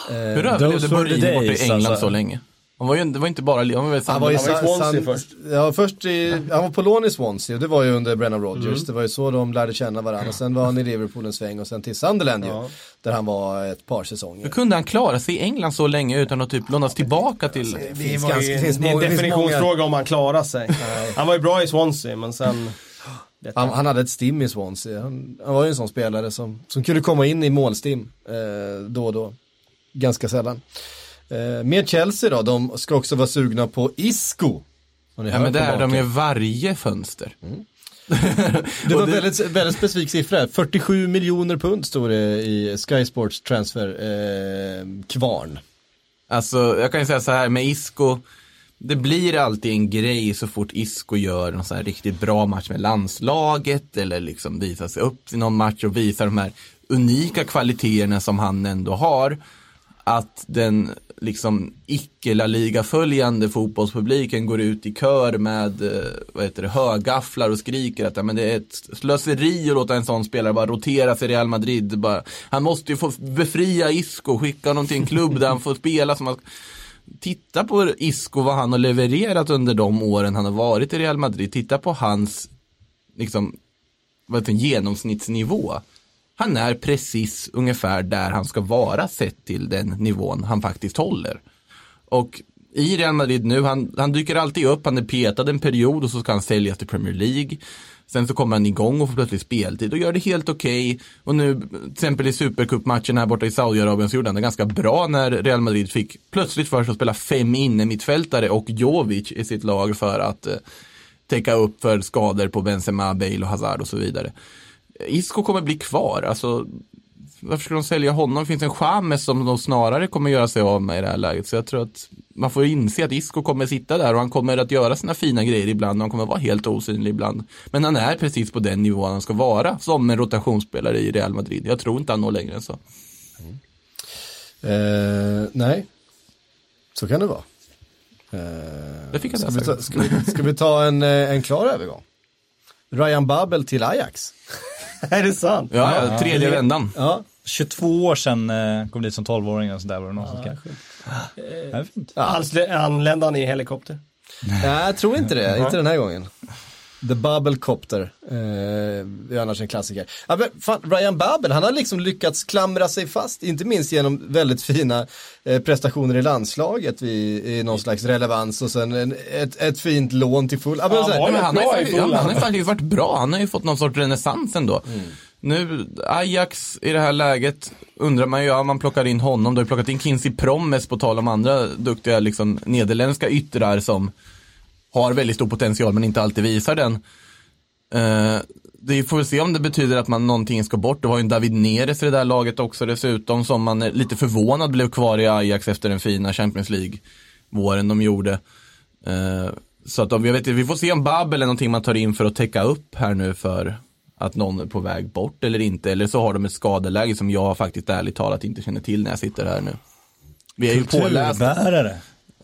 Speaker 4: Hur överlevde Borini borta i England
Speaker 3: alltså.
Speaker 4: så länge? Han var ju, det var inte bara, han var
Speaker 1: Han var, i
Speaker 2: Han var i
Speaker 1: Sa-
Speaker 2: Swansea
Speaker 1: San-
Speaker 2: först.
Speaker 1: Ja, först i, han var på lån i Swansea och det var ju under Brennan Rodgers.
Speaker 2: Mm.
Speaker 1: Det var ju så de lärde känna varandra. Och sen var han i Liverpool en sväng och sen till Sunderland
Speaker 2: Ja.
Speaker 1: ju. Där han var ett par säsonger.
Speaker 4: Hur kunde han klara sig i England så länge utan att typ lånas tillbaka till...
Speaker 1: Det
Speaker 2: Det
Speaker 1: finns ganska,
Speaker 2: ju
Speaker 1: det finns
Speaker 2: det är en definitionsfråga om han klarar sig. Han var ju bra i Swansea men sen...
Speaker 1: Han, han hade ett stim i Swansea. Han, han var ju en sån spelare som, som kunde komma in i målstim eh, då och då. Ganska sällan. Eh, med Chelsea då, de ska också vara sugna på Isco.
Speaker 4: Ja men det är de ju varje fönster.
Speaker 1: Det var
Speaker 4: det-
Speaker 1: väldigt, väldigt specifik siffra. 47 miljoner pund stod det i Sky Sports transfer eh, kvarn.
Speaker 4: Alltså jag kan ju säga så här med Isco, det blir alltid en grej så fort Isco gör någon sån här riktigt bra match med landslaget eller liksom visar sig upp i någon match och visar de här unika kvaliteterna som han ändå har. Att den liksom icke-La Liga-följande fotbollspubliken går ut i kör med eh, vad heter det, högafflar och skriker att ja, men det är ett slöseri att låta en sån spelare bara rotera sig i Real Madrid. Bara, han måste ju få befria Isco, skicka honom till en klubb där han får spela som han Titta på Isco, vad han har levererat under de åren han har varit i Real Madrid. Titta på hans liksom, vad heter det, genomsnittsnivå. Han är precis ungefär där han ska vara sett till den nivån han faktiskt håller. Och i Real Madrid nu, han, han dyker alltid upp, han är petad en period och så ska han säljas till Premier League. Sen så kommer han igång och får plötsligt speltid och gör det helt okej. Och nu, till exempel i Supercup-matchen här borta i Saudiarabien så gjorde han det ganska bra när Real Madrid fick plötsligt för sig att spela fem inne mittfältare och Jovic i sitt lag för att eh, täcka upp för skador på Benzema, Bale och Hazard och så vidare. Isco kommer bli kvar, alltså varför skulle de sälja honom? Det finns en Chamez som de snarare kommer göra sig av med i det här läget. Så jag tror att man får inse att Isco kommer sitta där och han kommer att göra sina fina grejer ibland och han kommer vara helt osynlig ibland. Men han är precis på den nivån han ska vara som en rotationsspelare i Real Madrid. Jag tror inte han når längre än så.
Speaker 1: Eh, nej, så kan det vara. Eh,
Speaker 4: Det fick jag
Speaker 1: ska, vi ta, ska, vi, ska vi ta en, eh, en klar övergång? Ryan Babel till Ajax.
Speaker 2: Är det sant?
Speaker 4: Ja, ja tredje vändan.
Speaker 1: Ja,
Speaker 3: 22 år sedan eh, kom dit som 12-åring och sådär var det någon som skrev. Ja, det är fint.
Speaker 2: Ansl- Anlände han i helikopter?
Speaker 1: Nej, jag tror inte det. inte den här gången. The Bubble Copter. Eh, är annars en klassiker. Ja, men fan, Ryan Babel, han har liksom lyckats klamra sig fast, inte minst genom väldigt fina eh, prestationer i landslaget vid, i någon slags relevans och sen en, ett, ett fint lån till full. Ja, men
Speaker 2: Ja,
Speaker 1: så här,
Speaker 4: Men han, har ju, han har ju varit bra, han har ju fått någon sorts renässans ändå. Nu, Ajax i det här läget, undrar man ju, ja man plockar in honom, du har ju plockat in Kinsey Promes på tal om andra duktiga liksom nederländska yttrar som har väldigt stor potential men inte alltid visar den. Eh, det får vi se om det betyder att man någonting ska bort. Det var ju en David Neres i det där laget också dessutom som man är lite förvånad blev kvar i Ajax efter den fina Champions League-våren de gjorde. Eh, så att om, jag vet, vi får se om Babel är någonting man tar in för att täcka upp här nu för att någon är på väg bort eller inte. Eller så har de ett skadeläge som jag faktiskt ärligt talat inte känner till när jag sitter här nu. Vi är ju pålästa.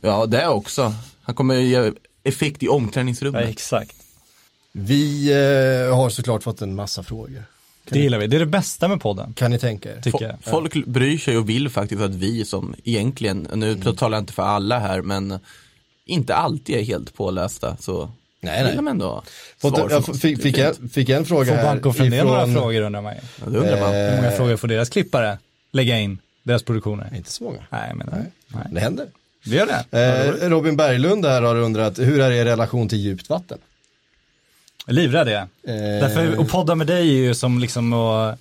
Speaker 4: Ja, det också. Han kommer ge effekt i
Speaker 3: Ja,
Speaker 4: omklädningsrummet.
Speaker 3: exakt.
Speaker 1: Vi eh, har såklart fått en massa frågor.
Speaker 3: Det gillar vi. Det är det bästa med podden,
Speaker 1: Kan ni tänka er?
Speaker 3: tycker jag.
Speaker 4: Folk bryr sig och vill faktiskt att vi som egentligen, nu
Speaker 1: Mm.
Speaker 4: talar jag inte för alla här, men inte alltid är helt pålästa så
Speaker 1: Nej, nej.
Speaker 4: från oss.
Speaker 1: fick, fick, jag, fick jag en fråga
Speaker 3: Får
Speaker 1: här
Speaker 3: Banco Fredén några frågor undrar man ju.
Speaker 4: Ja, det undrar man.
Speaker 1: Eh,
Speaker 3: Hur många frågor får deras klippare lägga in? Deras produktioner?
Speaker 1: Inte så många.
Speaker 3: Nej, men nej.
Speaker 1: Det händer.
Speaker 3: Det gör det.
Speaker 1: Eh, Robin Berglund här har undrat, hur är er relation till djupt vatten?
Speaker 3: Livrädd är jag.
Speaker 1: Eh,
Speaker 3: Därför, och podda med dig är ju som liksom att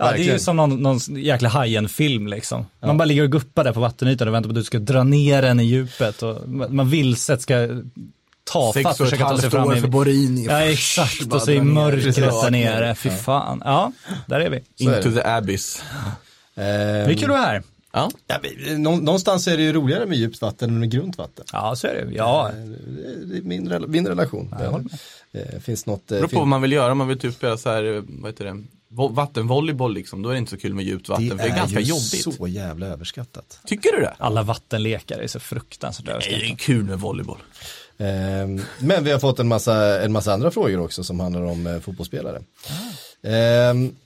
Speaker 3: Ja, det är ju som någon, någon jäkla Hajen-film liksom. Man bara ligger och guppar där på vattenytan och väntar på att du ska dra ner den i djupet och man vilset ska tafatt
Speaker 4: Sex och ett
Speaker 3: försöka ta sig
Speaker 4: halvt
Speaker 3: fram.
Speaker 4: år
Speaker 3: i-
Speaker 4: för Borini.
Speaker 3: Ja, exakt. Och så i mörkret där nere. Fy fan. Ja, där är vi.
Speaker 1: Är
Speaker 4: Into the abyss.
Speaker 1: Eh,
Speaker 3: Det är kul att vara här.
Speaker 4: Ja.
Speaker 1: ja, någonstans är det ju roligare med djupt vatten än med grunt vatten.
Speaker 3: Ja, så är det. Ja,
Speaker 1: Det är min, min relation.
Speaker 3: jag håller
Speaker 1: Eh, finns något...
Speaker 4: Det
Speaker 1: Eh,
Speaker 4: beror på vad man vill göra, om man vill typ spela så här, eh, vad heter det, Vo- vattenvolleyboll liksom, då är det inte så kul med djupt vatten, för det är ganska
Speaker 1: ju
Speaker 4: jobbigt.
Speaker 1: så jävla överskattat.
Speaker 4: Tycker du det?
Speaker 3: alla vattenlekar är så fruktansvärt
Speaker 4: Nej, det är kul med volleyboll.
Speaker 1: Ehm, men vi har fått en massa, en massa andra frågor också som handlar om eh, fotbollsspelare. Ehm,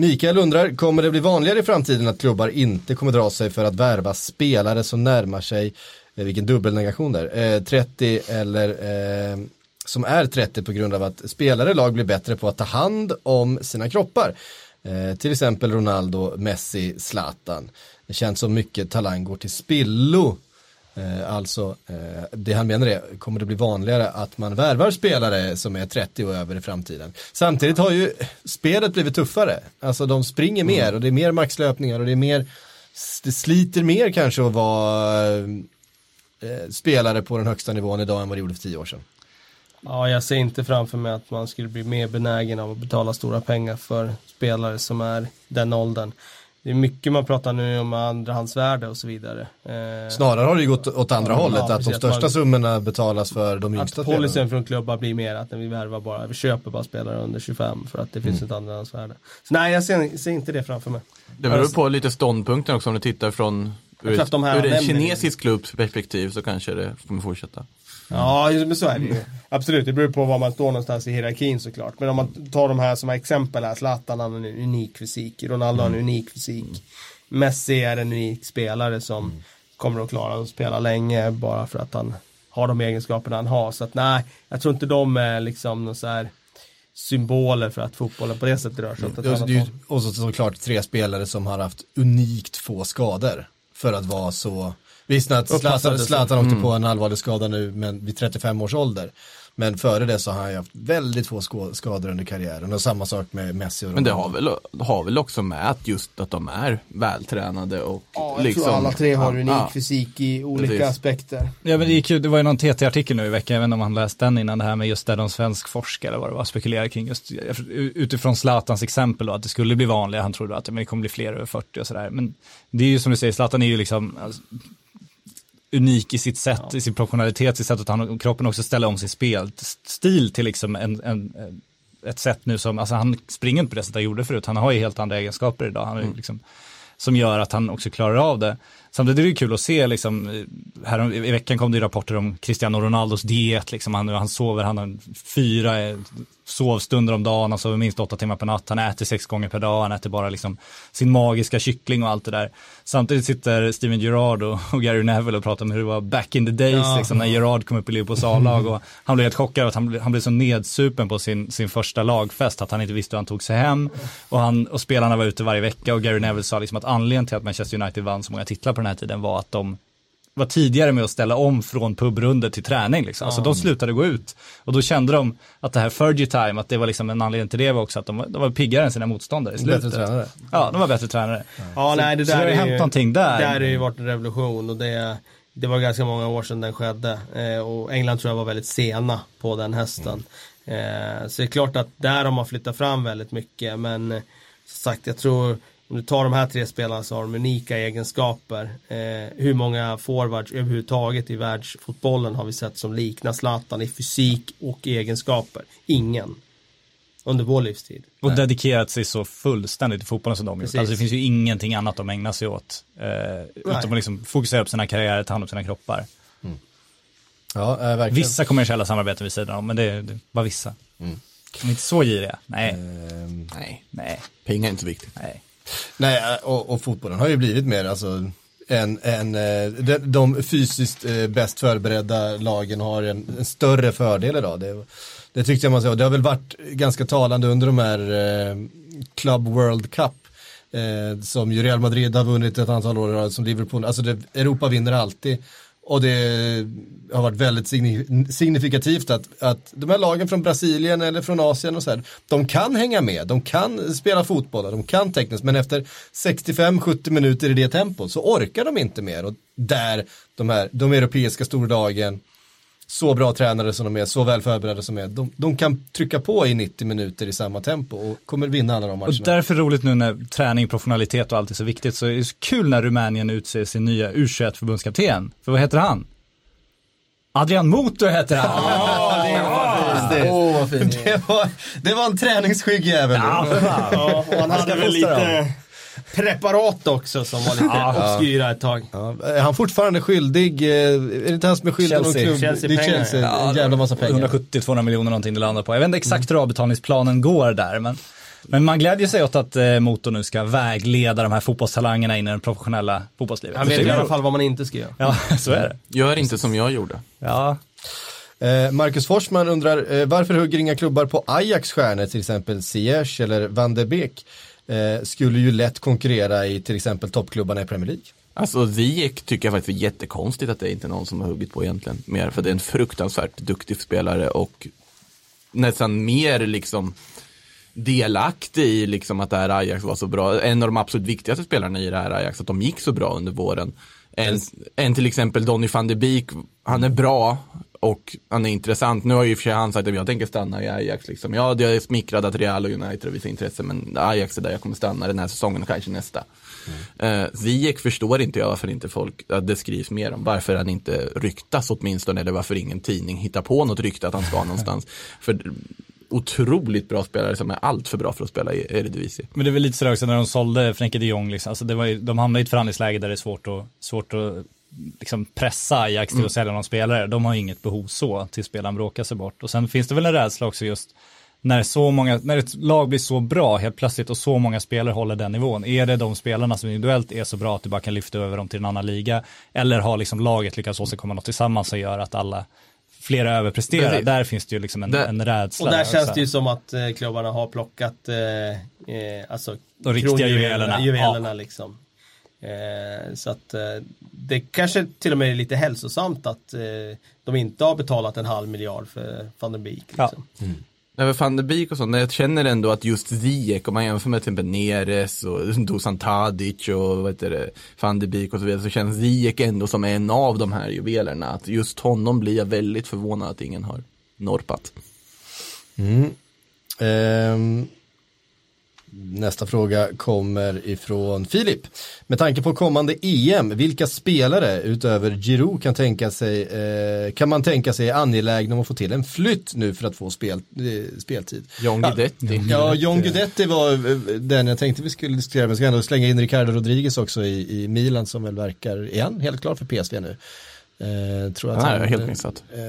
Speaker 1: Mikael undrar, kommer det bli vanligare i framtiden att klubbar inte kommer dra sig för att värva spelare som närmar sig, eh, vilken dubbelnegation där, eh, 30 eller eh, som är 30 på grund av att spelare i lag blir bättre på att ta hand om sina kroppar. Eh, till exempel Ronaldo, Messi, Zlatan. Det känns som mycket talang går till spillo alltså, eh, det han menar är, kommer det bli vanligare att man värvar spelare som är 30 och över i framtiden? Samtidigt har ju spelet blivit tuffare. Alltså de springer mer och det är mer maxlöpningar och det är mer, det sliter mer kanske att vara eh, spelare på den högsta nivån idag än vad det gjorde för 10 år sedan.
Speaker 2: Ja, jag ser inte framför mig att man skulle bli mer benägen av att betala stora pengar för spelare som är den åldern. Det är mycket man pratar nu om andrahandsvärde och så vidare. Eh,
Speaker 1: Snarare har det ju gått åt andra
Speaker 2: Ja,
Speaker 1: hållet, att de
Speaker 2: precis, att
Speaker 1: största
Speaker 2: man-
Speaker 1: summorna betalas för de
Speaker 2: att
Speaker 1: yngsta spelarna.
Speaker 2: policyn från klubbar blir mer att när vi värvar bara, vi köper bara spelare under 25 för att det finns ett andrahandsvärde. Så nej, jag ser, ser inte det framför mig.
Speaker 4: Det beror på lite ståndpunkten också om du tittar från ur,
Speaker 2: att här
Speaker 4: ur en kinesisk klubbs perspektiv så kanske det kommer fortsätta.
Speaker 2: Ja, men så är det ju. Absolut, det beror på var man står någonstans i hierarkin såklart. Men om man tar de här som exempel här, Zlatan har en unik fysik, Ronaldo har en unik fysik. Messi är en unik spelare som kommer att klara att spela länge bara för att han har de egenskaperna han har. Så att nej, jag tror inte de är liksom någon så här symboler för att fotbollen på det sättet rör sig åt ett
Speaker 1: är
Speaker 2: annat håll.
Speaker 1: Och så såklart tre spelare som har haft unikt få skador för att vara så Visst att Zlatan. Zlatan åkte på en allvarlig skada nu men vid 35 års ålder. Men före det så har han ju haft väldigt få skador under karriären och samma sak med Messi och
Speaker 4: Men det
Speaker 1: Ronaldo.
Speaker 4: har väl, har väl också med att just att de är vältränade och
Speaker 2: Ja, jag
Speaker 4: liksom,
Speaker 2: tror alla tre har unik
Speaker 4: ja,
Speaker 2: fysik i olika
Speaker 4: Precis.
Speaker 2: aspekter.
Speaker 3: Ja men det gick ju, det var ju någon TT-artikel nu i veckan, jag vet inte om han läst den innan det här med just där de svensk forskare det var, spekulerar kring just utifrån Zlatans exempel då, att det skulle bli vanligare, han trodde att men det kommer bli fler över 40 och sådär. Men det är ju som du säger, Zlatan är ju liksom alltså, unik i sitt sätt, i sin professionalitet, sitt sätt att han, kroppen också ställer om sin spelstil till liksom en, en, ett sätt nu som, alltså han springer inte på det sättet han gjorde förut, han har ju helt andra egenskaper idag, han är ju liksom, som gör att han också klarar av det. Samtidigt är det kul att se liksom, eh, här, i veckan kom det ju rapporter om Cristiano Ronaldos diet, liksom, han, han sover, han har fyra sovstunder om dagen, han sover minst åtta timmar per natt, han äter sex gånger per dag, han äter bara liksom sin magiska kyckling och allt det där. Samtidigt sitter Steven Gerrard och, och Gary Neville och pratar om hur det var back in the days,
Speaker 2: Ja.
Speaker 3: liksom, när Gerrard kom upp i Liverpools A-lag och han blev helt chockad att han, han blev så nedsupen på sin, sin första lagfest att han inte visste hur han tog sig hem och, han, och spelarna var ute varje vecka och Gary Neville sa liksom att anledningen till att Manchester United vann så många titlar på den här tiden var att de var tidigare med att ställa om från pubrunder till träning. Liksom. Alltså de slutade gå ut. Och då kände de att det här Fergie time, att det var liksom en anledning till det var också att de var, de var piggare än sina motståndare i slutet.
Speaker 1: Bättre tränare.
Speaker 3: Ja, de var bättre tränare.
Speaker 2: Ja, nej, det
Speaker 3: så
Speaker 2: där
Speaker 3: det har
Speaker 2: är
Speaker 3: hänt
Speaker 2: ju,
Speaker 3: någonting där.
Speaker 2: Där har ju varit en revolution och det, det var ganska många år sedan den skedde. Eh, och England tror jag var väldigt sena på den hästen. Eh, så det är klart att där har man flyttat fram väldigt mycket men eh, som sagt jag tror om du tar de här tre spelarna så har de unika egenskaper. Eh, hur många forwards överhuvudtaget i världsfotbollen har vi sett som liknar Zlatan i fysik och egenskaper? Ingen. Under vår livstid.
Speaker 3: Och dedikerat sig så fullständigt till fotbollen som de gjort. Alltså det finns ju ingenting annat de ägnar sig åt. Eh, utom att liksom fokusera på sina karriärer, ta hand om sina kroppar.
Speaker 1: Ja, eh, verkligen.
Speaker 3: Vissa kommersiella samarbeten vid sidan om, men det är det bara vissa. De är inte så giriga. Nej,
Speaker 4: Nej,
Speaker 3: nej,
Speaker 4: pengar är inte viktigt.
Speaker 3: nej.
Speaker 1: Nej, och, och fotbollen har ju blivit mer, alltså, en, en, eh, de, de fysiskt eh, bäst förberedda lagen har en, en större fördel idag. Det, det tyckte jag man sa, det har väl varit ganska talande under de här eh, Club World Cup. Eh, som ju Real Madrid har vunnit ett antal år som Liverpool, alltså det, Europa vinner alltid. Och det har varit väldigt signifikativt att, att de här lagen från Brasilien eller från Asien och så här, de kan hänga med, de kan spela fotboll, de kan tekniskt, men efter 65-70 minuter i det tempot så orkar de inte mer. Och där de här, de europeiska storlagen, så bra tränare som de är, så väl förberedda som de är, de, de kan trycka på i 90 minuter i samma tempo och kommer vinna alla de
Speaker 3: Och
Speaker 1: matcherna.
Speaker 3: därför är det roligt nu när träning, professionalitet och allt är så viktigt så är det så kul när Rumänien utser sin nya U21-förbundskapten. För vad heter han? Adrian Motor heter han.
Speaker 1: Åh, vad fint. Det var, det var en träningsskygg jävel.
Speaker 2: Ja, och han hade väl lite preparat också som var lite obskyra ett tag.
Speaker 1: Ja, är han fortfarande skyldig? eh, Är det inte han som är skyldig någon
Speaker 3: Chelsea.
Speaker 1: klubb?
Speaker 2: Chelsea
Speaker 1: det är
Speaker 2: pengar.
Speaker 1: Chelsea, en jävla massa pengar.
Speaker 3: 170-200 miljoner någonting det landar på. Jag vet inte exakt hur avbetalningsplanen går där, men, men man glädjer sig åt att eh, Motor nu ska vägleda de här fotbollstalangerna in i det professionella fotbollslivet.
Speaker 2: Han vet i alla fall vad man inte ska göra.
Speaker 3: Ja, så är det.
Speaker 4: Gör inte som jag gjorde.
Speaker 3: Ja,
Speaker 1: Eh, Marcus Forsman undrar, eh, varför hugger inga klubbar på Ajax stjärnor, till exempel Ziyech eller Van de Beek? Eh, skulle ju lätt konkurrera i till exempel toppklubbarna i Premier League.
Speaker 4: Alltså Ziyech tycker jag faktiskt är jättekonstigt att det är inte någon som har huggit på egentligen. Mer för det är en fruktansvärt duktig spelare och nästan mer liksom delaktig i liksom att det här Ajax var så bra. En av de absolut viktigaste spelarna i det här Ajax, att de gick så bra under våren. En, en till exempel Donny van de Beek, han är bra och han är intressant. Nu har ju för sig han sagt att jag tänker stanna i Ajax. Liksom. Ja, jag är smickrad att Real och United har visat intresse, men Ajax är där jag kommer stanna den här säsongen och kanske nästa. Mm. Ziyech förstår inte jag varför inte folk, att det skrivs mer om, varför han inte ryktas åtminstone, eller varför ingen tidning hittar på något rykte att han ska någonstans. För otroligt bra spelare som är allt för bra för att spela i Eredivisie.
Speaker 3: men det är väl lite sådär också när de sålde Frenkie de Jong, liksom. alltså det var ju, de hamnade i ett förhandlingsläge där det är svårt att, svårt att liksom pressa Ajax till att sälja någon spelare. De har inget behov så till spelaren bråkar sig bort. Och sen finns det väl en rädsla också just när, så många, när ett lag blir så bra helt plötsligt och så många spelare håller den nivån. Är det de spelarna som individuellt är så bra att du bara kan lyfta över dem till en annan liga? Eller har liksom laget lyckats åstadkomma något tillsammans som gör att alla flera överpresterar?
Speaker 4: Precis.
Speaker 3: Där finns det ju liksom en,
Speaker 4: Där-
Speaker 3: en rädsla.
Speaker 2: Och där
Speaker 3: också.
Speaker 2: känns det ju som att eh, klubbarna har plockat eh, eh, alltså
Speaker 3: De riktiga juvelerna.
Speaker 2: juvelerna
Speaker 3: Ja.
Speaker 2: liksom. Eh, så att eh, det kanske till och med är lite hälsosamt att eh, de inte har betalat en halv miljard för van den Beek.
Speaker 3: Ja.
Speaker 2: Liksom.
Speaker 4: Nej, men van de Beek och sånt, jag känner ändå att just Ziyech, om man jämför med till exempel Neres och Dusan Tadic och vad heter det, van de Beek och så vidare, så känns Ziyech ändå som en av de här juvelerna. Att just honom blir jag väldigt förvånad att ingen har norpat.
Speaker 1: Ehm, nästa fråga kommer ifrån Filip. Med tanke på kommande EM, vilka spelare utöver Giroud kan, tänka sig, eh, kan man tänka sig är angelägna om att få till en flytt nu för att få spel, eh, speltid?
Speaker 4: John Guidetti.
Speaker 1: Ja, John Guidetti var eh, den jag tänkte vi skulle diskutera, men jag ska ändå slänga in Ricardo Rodriguez också i, i Milan som väl verkar, är han helt klar för PSV nu? Eh, tror att
Speaker 4: Nej,
Speaker 1: han,
Speaker 4: helt missat.
Speaker 1: Eh,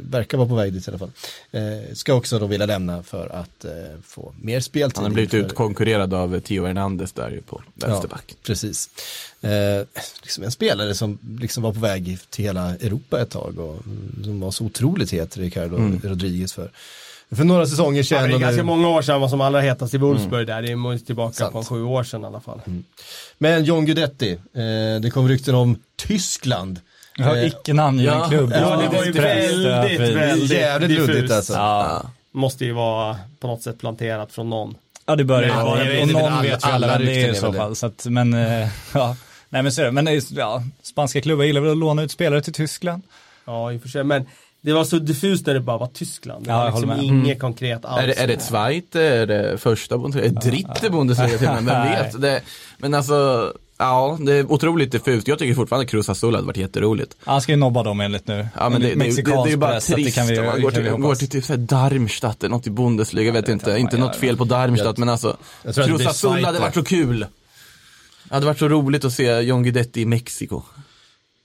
Speaker 1: verkar vara på väg dit i alla fall. Eh, ska också då vilja lämna för att eh, få mer speltid.
Speaker 4: Han har blivit
Speaker 1: för-
Speaker 4: utkonkurrerad av Theo Hernandez där ju på vänsterback.
Speaker 1: Ja, precis. Eh, liksom en spelare som liksom var på väg till hela Europa ett tag och mm, som var så otroligt het, Ricardo Rodriguez för. För några säsonger
Speaker 2: Ja,
Speaker 1: sedan.
Speaker 2: det är
Speaker 1: och
Speaker 2: ganska
Speaker 1: nu-
Speaker 2: många år sedan var som allra hetast i Wolfsburg där. Det är tillbaka
Speaker 1: Sant.
Speaker 2: på sju år sedan i alla fall.
Speaker 1: Men John Guidetti, eh, det kom rykten om Tyskland.
Speaker 3: Ja,
Speaker 1: Eh,
Speaker 3: icke namngiven
Speaker 4: ja.
Speaker 3: klubb.
Speaker 2: Ja, det var ju väldigt, väldigt
Speaker 1: Jävligt
Speaker 2: diffust.
Speaker 1: luddigt alltså.
Speaker 3: Ja,
Speaker 2: Måste ju vara på något sätt planterat från någon.
Speaker 3: ja det börjar ju
Speaker 1: Ja,
Speaker 3: vara
Speaker 1: jag
Speaker 3: det. Och någon
Speaker 1: alla-
Speaker 3: vet ju
Speaker 1: alla
Speaker 3: alla vem det är i så fall. Så att, men, eh, ja. Nej men så är det. Men är, ja, spanska klubbar gillar väl att låna ut spelare till Tyskland.
Speaker 2: Ja, i och för sig. Men det var så diffust när det bara var Tyskland. Det
Speaker 3: Ja,
Speaker 2: var
Speaker 3: jag
Speaker 2: liksom
Speaker 3: håller med.
Speaker 2: inget konkret alls.
Speaker 4: Är det, är det Zweite, är det första Bundesliga, är det dritte Bundesliga till och med, vem vet? Det, men alltså, ja, det är otroligt diffust. Jag tycker fortfarande Cruz Azul hade varit jätteroligt.
Speaker 3: Han ska ju nobba dem enligt nu.
Speaker 4: Ja men det, det, det, det är bara
Speaker 3: press, att
Speaker 4: trist
Speaker 3: det kan vi,
Speaker 4: man går
Speaker 3: kan vi
Speaker 4: till, går
Speaker 3: hoppas.
Speaker 4: till typ såhär Darmstadt eller något i Bundesliga, jag vet inte,
Speaker 3: inte
Speaker 4: något fel på Darmstadt men alltså,
Speaker 1: jag att det
Speaker 4: Cruz Azul hade varit så kul. Det hade varit så roligt att se John Guidetti i Mexiko.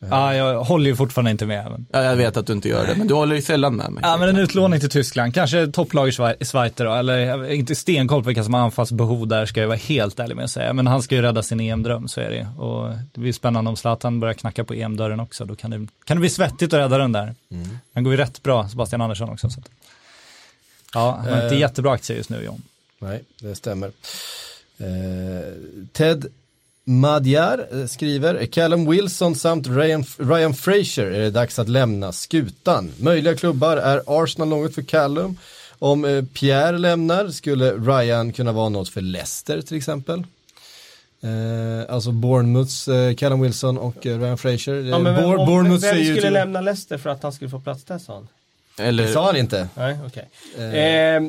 Speaker 3: Ja, jag håller ju fortfarande inte med. Men...
Speaker 4: Ja, jag vet att du inte gör det, men du håller ju sällan med mig.
Speaker 3: Ja men en utlåning till Tyskland, kanske topplag i Schwe- i Schweiz då, eller inte stenkoll på vilka som har anfallsbehov där ska jag vara helt ärlig med att säga. Men han ska ju rädda sin EM-dröm, så är det Och det blir spännande om Zlatan börjar knacka på EM-dörren också, då kan det, kan det bli svettigt att rädda den där. Han går ju rätt bra, Sebastian Andersson också. Så att... Ja, han har inte
Speaker 1: Eh.
Speaker 3: jättebra aktier just nu John.
Speaker 1: Nej, det stämmer. Eh, Ted Madjar eh, skriver, Callum Wilson samt Ryan, Ryan Fraser är det dags att lämna skutan. Möjliga klubbar är Arsenal något för Callum. Om eh, Pierre lämnar skulle Ryan kunna vara något för Leicester till exempel. Eh, alltså Bournemouths eh, Callum Wilson och eh, Ryan Fraser.
Speaker 2: Ja, men vem,
Speaker 1: Bour-
Speaker 2: om,
Speaker 1: Bournemouth
Speaker 2: vem skulle
Speaker 1: till-
Speaker 2: lämna Leicester för att han skulle få plats där sa han?
Speaker 4: Eller,
Speaker 1: Det sa han inte.
Speaker 2: Nej, okej.
Speaker 1: Eh.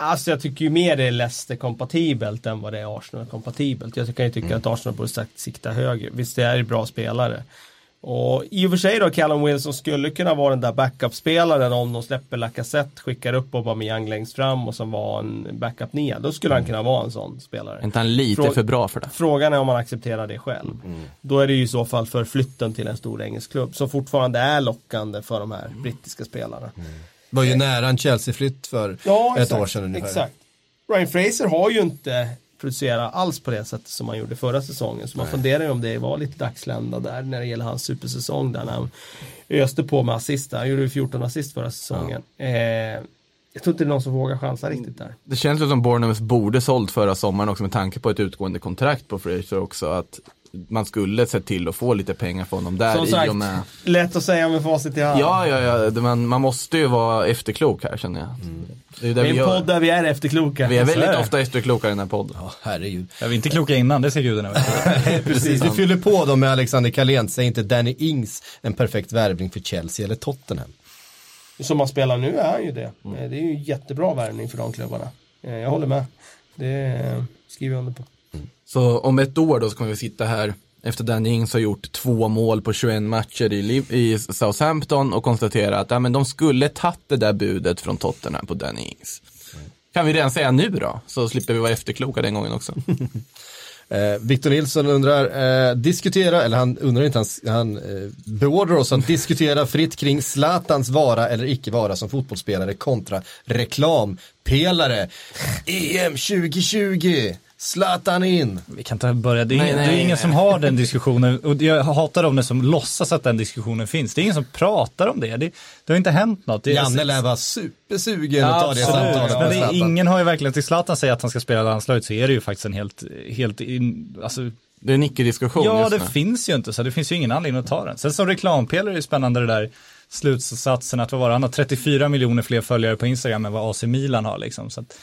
Speaker 2: Alltså jag tycker ju mer det är Leicester-kompatibelt än vad det är Arsenal-kompatibelt. Jag kan ju tycka
Speaker 1: Mm.
Speaker 2: att Arsenal borde sagt sikta högre. Visst, det är bra spelare. Och i och för sig då, Callum Wilson skulle kunna vara den där backup-spelaren om de släpper Lacazette, skickar upp Aubameyang längst fram och som var en backup-nia. Då skulle han kunna vara en sån spelare.
Speaker 4: inte han lite
Speaker 2: Frå-
Speaker 4: för bra för det?
Speaker 2: Frågan är om man accepterar det själv.
Speaker 1: Mm.
Speaker 2: Då är det ju i så fall för flytten till en stor engelsk klubb som fortfarande är lockande för de här brittiska spelarna.
Speaker 1: Var ju nära en Chelsea-flytt för
Speaker 2: Ja,
Speaker 1: ett
Speaker 2: exakt,
Speaker 1: år sedan ungefär.
Speaker 2: Exakt. Ryan Fraser har ju inte producerat alls på det sättet som han gjorde förra säsongen. Så man funderar ju om det var lite dagslända där när det gäller hans supersäsong där när han öste på med assist. Han gjorde ju 14 assist förra säsongen. Eh, jag tror inte det är någon som vågar chansa riktigt där.
Speaker 4: Det känns ju som Bournemouth borde sålt förra sommaren också med tanke på ett utgående kontrakt på Fraser också. Att man skulle se till att få lite pengar från honom där
Speaker 2: Som
Speaker 4: i
Speaker 2: sagt,
Speaker 4: och med.
Speaker 2: lätt att säga med facit i hand.
Speaker 4: Ja, ja, ja, det- man, måste ju vara efterklok här känner jag. Det är det
Speaker 2: Det
Speaker 4: vi
Speaker 2: är en
Speaker 4: gör.
Speaker 2: podd där vi är efterkloka.
Speaker 4: Vi är väldigt
Speaker 3: är
Speaker 4: ofta efterkloka i den här podden.
Speaker 1: Ja, herregud.
Speaker 3: Jag vill inte kloka innan, det ska gudarna.
Speaker 1: Precis, vi fyller på då med Alexander Carlén, säger inte Danny Ings en perfekt värvning för Chelsea eller Tottenham?
Speaker 2: Som han spelar nu är han ju det. Eh, Det är ju en jättebra värvning för de klubbarna. Eh, Jag håller med. Det eh, skriver jag under på.
Speaker 4: Så om ett år då så kommer vi sitta här efter Danny Ings har gjort två mål på 21 matcher i, Liv- i Southampton och konstatera att ja, men de skulle tagit det där budet från Tottenham på Danny Ings. Kan vi redan säga nu då? Så slipper vi vara efterkloka den gången också.
Speaker 1: Eh, Victor Nilsson undrar, eh, diskutera, eller han undrar inte, han, han eh, beordrar oss att diskutera fritt kring Zlatans vara eller icke vara som fotbollsspelare kontra reklampelare. EM 2020, Zlatan in.
Speaker 3: Vi kan inte börja, det är,
Speaker 4: Nej,
Speaker 3: ingen,
Speaker 4: nej,
Speaker 3: det är ingen
Speaker 4: nej.
Speaker 3: som har den diskussionen och jag hatar dem som låtsas att den diskussionen finns. Det är ingen som pratar om det. Det, det har inte hänt något. Det
Speaker 1: Janne lär vara supersugen att
Speaker 3: Ja,
Speaker 1: ta det
Speaker 3: absolut.
Speaker 1: samtalet
Speaker 3: Men det, ingen har ju verkligen, till Zlatan säger att han ska spela landslaget så är det ju faktiskt en helt, helt in, alltså,
Speaker 4: Det är en icke-diskussion
Speaker 3: ja det
Speaker 4: nu.
Speaker 3: finns ju inte så det finns ju ingen anledning att ta den. Sen som reklampelare är det spännande det där slutsatsen att vad var det, han har 34 miljoner fler följare på Instagram än vad AC Milan har liksom. Så att,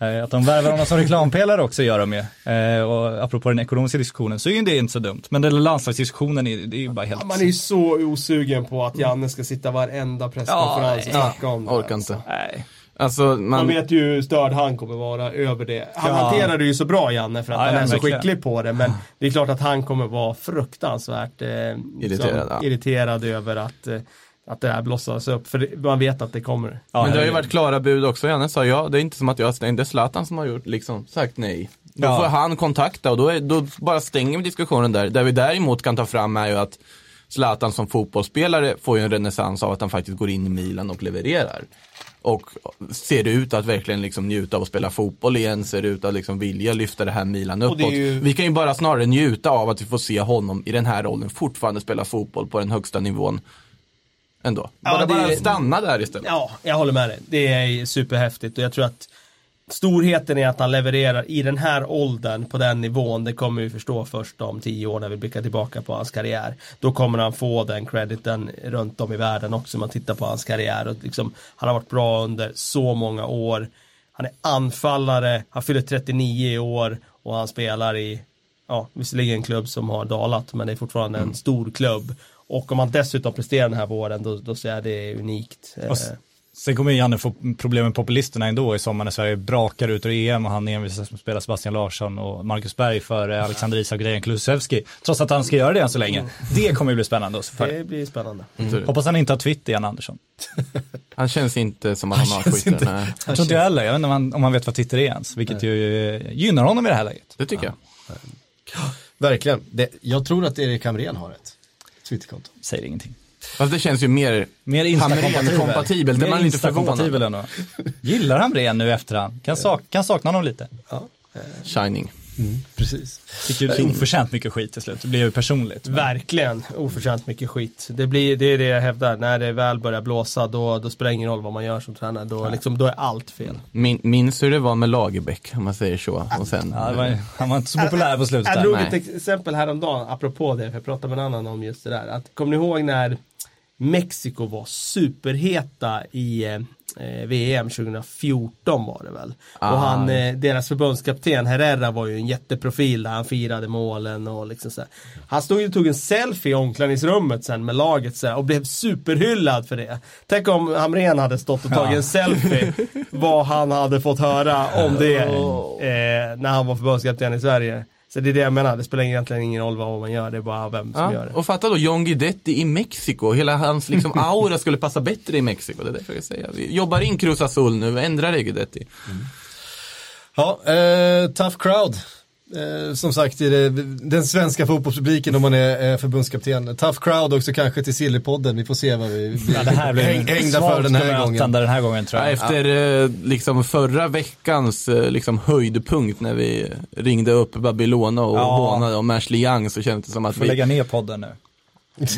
Speaker 3: att de värvar honom som reklampelare också gör de ju. Eh, och apropå den ekonomiska diskussionen så är ju det inte så dumt. Men den landslagsdiskussionen är, det är ju bara helt...
Speaker 2: Man är ju så osugen på att Janne ska sitta varenda presskonferens och snacka om det.
Speaker 4: Orkar
Speaker 2: alltså.
Speaker 4: inte.
Speaker 3: Nej.
Speaker 4: Alltså,
Speaker 2: Man
Speaker 4: man,
Speaker 2: vet ju hur störd han kommer vara över det. Han
Speaker 3: Ja.
Speaker 2: hanterar det ju så bra Janne för att
Speaker 3: Ja,
Speaker 2: han
Speaker 3: ja,
Speaker 2: är så
Speaker 3: verkligen.
Speaker 2: skicklig på det. Men det är klart att han kommer vara fruktansvärt eh,
Speaker 4: Irriterad, ja.
Speaker 2: irriterad över att, eh, att det här blossas upp. För det, man vet att det kommer.
Speaker 3: Ja,
Speaker 4: men det har ju varit klara bud också. Janne sa ja, det är inte som att jag stängde. Det är Zlatan som har gjort, liksom, sagt nej. Då
Speaker 3: Ja.
Speaker 4: får han kontakta och då, är, då bara stänger vi diskussionen där. Det vi däremot kan ta fram är ju att Zlatan som fotbollsspelare får ju en renässans av att han faktiskt går in i Milan och levererar. Och ser ut att verkligen liksom njuta av att spela fotboll igen, ser ut att liksom vilja lyfta det här Milan uppåt.
Speaker 2: ju-
Speaker 4: Vi kan ju bara snarare njuta av att vi får se honom i den här rollen fortfarande spela fotboll på den högsta nivån. Ändå.
Speaker 2: Ja,
Speaker 4: Bara,
Speaker 2: det-
Speaker 4: bara stanna där istället.
Speaker 2: Ja, jag håller med dig. Det är superhäftigt och jag tror att storheten är att han levererar i den här åldern på den nivån. Det kommer vi förstå först om tio år när vi blickar tillbaka på hans karriär. Då kommer han få den crediten runt om i världen också om man tittar på hans karriär. Och liksom, han har varit bra under så många år. Han är anfallare, han fyller 39 i år och han spelar i, ja, visserligen en klubb som har dalat, men det är fortfarande en stor klubb. Och om han dessutom presterar den här våren, då, då ser jag det unikt.
Speaker 3: Och Sen kommer ju Janne få problem med populisterna ändå i sommar när Sverige brakar ut ur EM och han envisas med att spela Sebastian Larsson och Marcus Berg före Alexander Isak och Dejan Kulusevski. Trots att han ska göra det än så länge. Det kommer ju bli spännande att följa.
Speaker 2: Det blir spännande.
Speaker 3: Hoppas han inte har Twitter, Jan Andersson.
Speaker 4: Han känns inte som att han har
Speaker 1: känns
Speaker 4: skiten.
Speaker 1: inte-
Speaker 4: Nej,
Speaker 3: Jag tror inte jag heller, jag vet inte om han, om han vet vad Twitter är ens, vilket ju eh, gynnar honom i det här läget.
Speaker 4: det tycker jag.
Speaker 1: Verkligen. Det, jag tror att Erik Hamrén har ett Twitterkonto.
Speaker 3: Säger ingenting.
Speaker 4: Fast det känns ju mer
Speaker 3: Mer Insta-kompatibel.
Speaker 4: Hamrén-kompatibel. Det är
Speaker 3: Mer
Speaker 4: man lite förvånad.
Speaker 3: Insta-kompatibel ändå. Gillar Hamrén nu efterhand? Kan, sak, kan sakna honom lite.
Speaker 4: Shining.
Speaker 1: Precis.
Speaker 3: Fick ju oförtjänt mycket skit till slut, det blev ju personligt. Men-
Speaker 2: Verkligen oförtjänt mycket skit. Det, blir, det är det jag hävdar, när det väl börjar blåsa då, då spelar det ingen roll vad man gör som tränare. Då, liksom, då är allt fel.
Speaker 4: Min, minns hur det var med Lagerbäck, om man säger så. Och sen,
Speaker 3: Ja, var, han var inte så populär på slutet
Speaker 2: Jag drog ett exempel häromdagen, apropå det, för jag pratade med en annan om just det där. Att, kommer ni ihåg när Mexiko var superheta i eh, VM 2014 var det väl.
Speaker 4: Ah.
Speaker 2: Och han, eh, deras förbundskapten Herrera var ju en jätteprofil där han firade målen och liksom så här. Han stod ju och tog en selfie i omklädningsrummet sen med laget så här, och blev superhyllad för det. Tänk om Hamrén hade stått och tagit en selfie, vad han hade fått höra om det eh, när han var förbundskapten i Sverige. Så det är det jag menar, det spelar egentligen ingen roll vad man gör, det är bara vem som gör
Speaker 4: ja,
Speaker 2: det.
Speaker 4: och fatta då John Guidetti i Mexiko. Hela hans liksom, aura skulle passa bättre i Mexiko. Det är därför jag säger. Vi jobbar in Cruz Azul nu, ändra det Guidetti.
Speaker 1: Ja, eh, tough crowd. Eh, som sagt, i det, den svenska fotbollspubliken om man är eh, förbundskapten. Tough crowd också kanske till Sillypodden. Vi får se vad vi blir
Speaker 3: Ja, det här blev
Speaker 1: häng, hängda för den här gången.
Speaker 3: den här gången tror
Speaker 4: Ja,
Speaker 3: jag.
Speaker 4: efter eh, liksom förra veckans eh, liksom, höjdpunkt när vi ringde upp Babylona och
Speaker 3: Ja.
Speaker 4: hånade om Ashley Young så kändes det som att
Speaker 3: Får
Speaker 4: vi,
Speaker 3: lägga ner podden nu.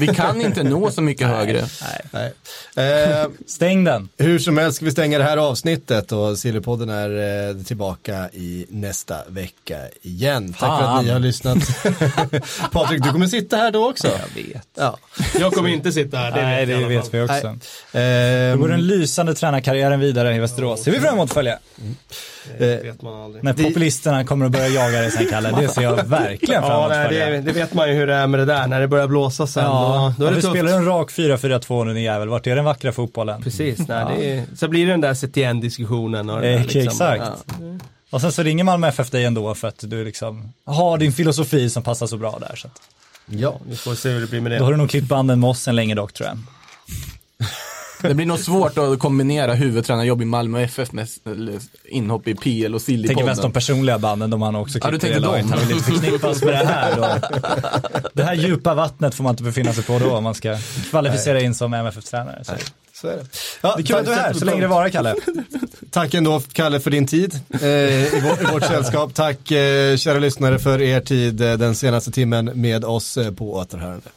Speaker 4: Vi kan inte nå så mycket högre.
Speaker 3: Nej.
Speaker 1: Nej. Eh,
Speaker 3: Stäng den.
Speaker 1: hur som helst ska vi stänga det här avsnittet och Sillypodden är eh, tillbaka i nästa vecka igen. Tack för att
Speaker 3: Fan.
Speaker 1: ni har lyssnat. Patrik, du kommer sitta här då också.
Speaker 3: Jag vet.
Speaker 1: Ja.
Speaker 2: Jag kommer inte sitta här, det
Speaker 3: Nej,
Speaker 2: vet
Speaker 3: det vet vi också.
Speaker 1: Eh,
Speaker 3: Då går den lysande tränarkarriären vidare i Västerås. Ser vi fram emot att följa.
Speaker 2: Det vet man aldrig.
Speaker 3: När populisterna kommer att börja jaga dig sen Kalle, det ser jag verkligen fram
Speaker 2: Ja,
Speaker 3: emot att
Speaker 2: nej, det, det vet man ju hur det är med det där, när det börjar blåsa sen.
Speaker 3: Ja,
Speaker 2: då, då är
Speaker 3: ja,
Speaker 2: det
Speaker 3: vi
Speaker 2: tufft.
Speaker 3: spelar en rak 4-4-2 nu din jävel. Vart är den vackra fotbollen?
Speaker 2: Precis, nej, det är, så blir det den där CTN-diskussionen. Och det
Speaker 3: Eh,
Speaker 2: liksom.
Speaker 3: exakt. Och sen så ringer Malmö FF dig ändå för att du liksom har din filosofi som passar så bra där. Så att,
Speaker 1: ja.
Speaker 2: Vi får se hur det blir med det.
Speaker 3: då har du nog klippt banden med oss en länge dock tror jag.
Speaker 4: Det blir nog svårt att kombinera huvudtränarjobb i Malmö FF med inhopp i PL och
Speaker 3: Tänker mest de
Speaker 4: Sillypodden.
Speaker 3: personliga banden, de han också
Speaker 4: Ja, du
Speaker 3: klipper i laget. Han vill inte förknippas med det här då. Det här djupa vattnet får man inte befinna sig på då om man ska kvalificera in som MFF-tränare. Så.
Speaker 1: Så är det. Ja,
Speaker 3: Det är kul att du är här, så länge det varar Kalle.
Speaker 1: Tack ändå Kalle för din tid eh, i, vår, i vårt sällskap. Tack eh, kära lyssnare för er tid eh, den senaste timmen med oss eh, på återhörande.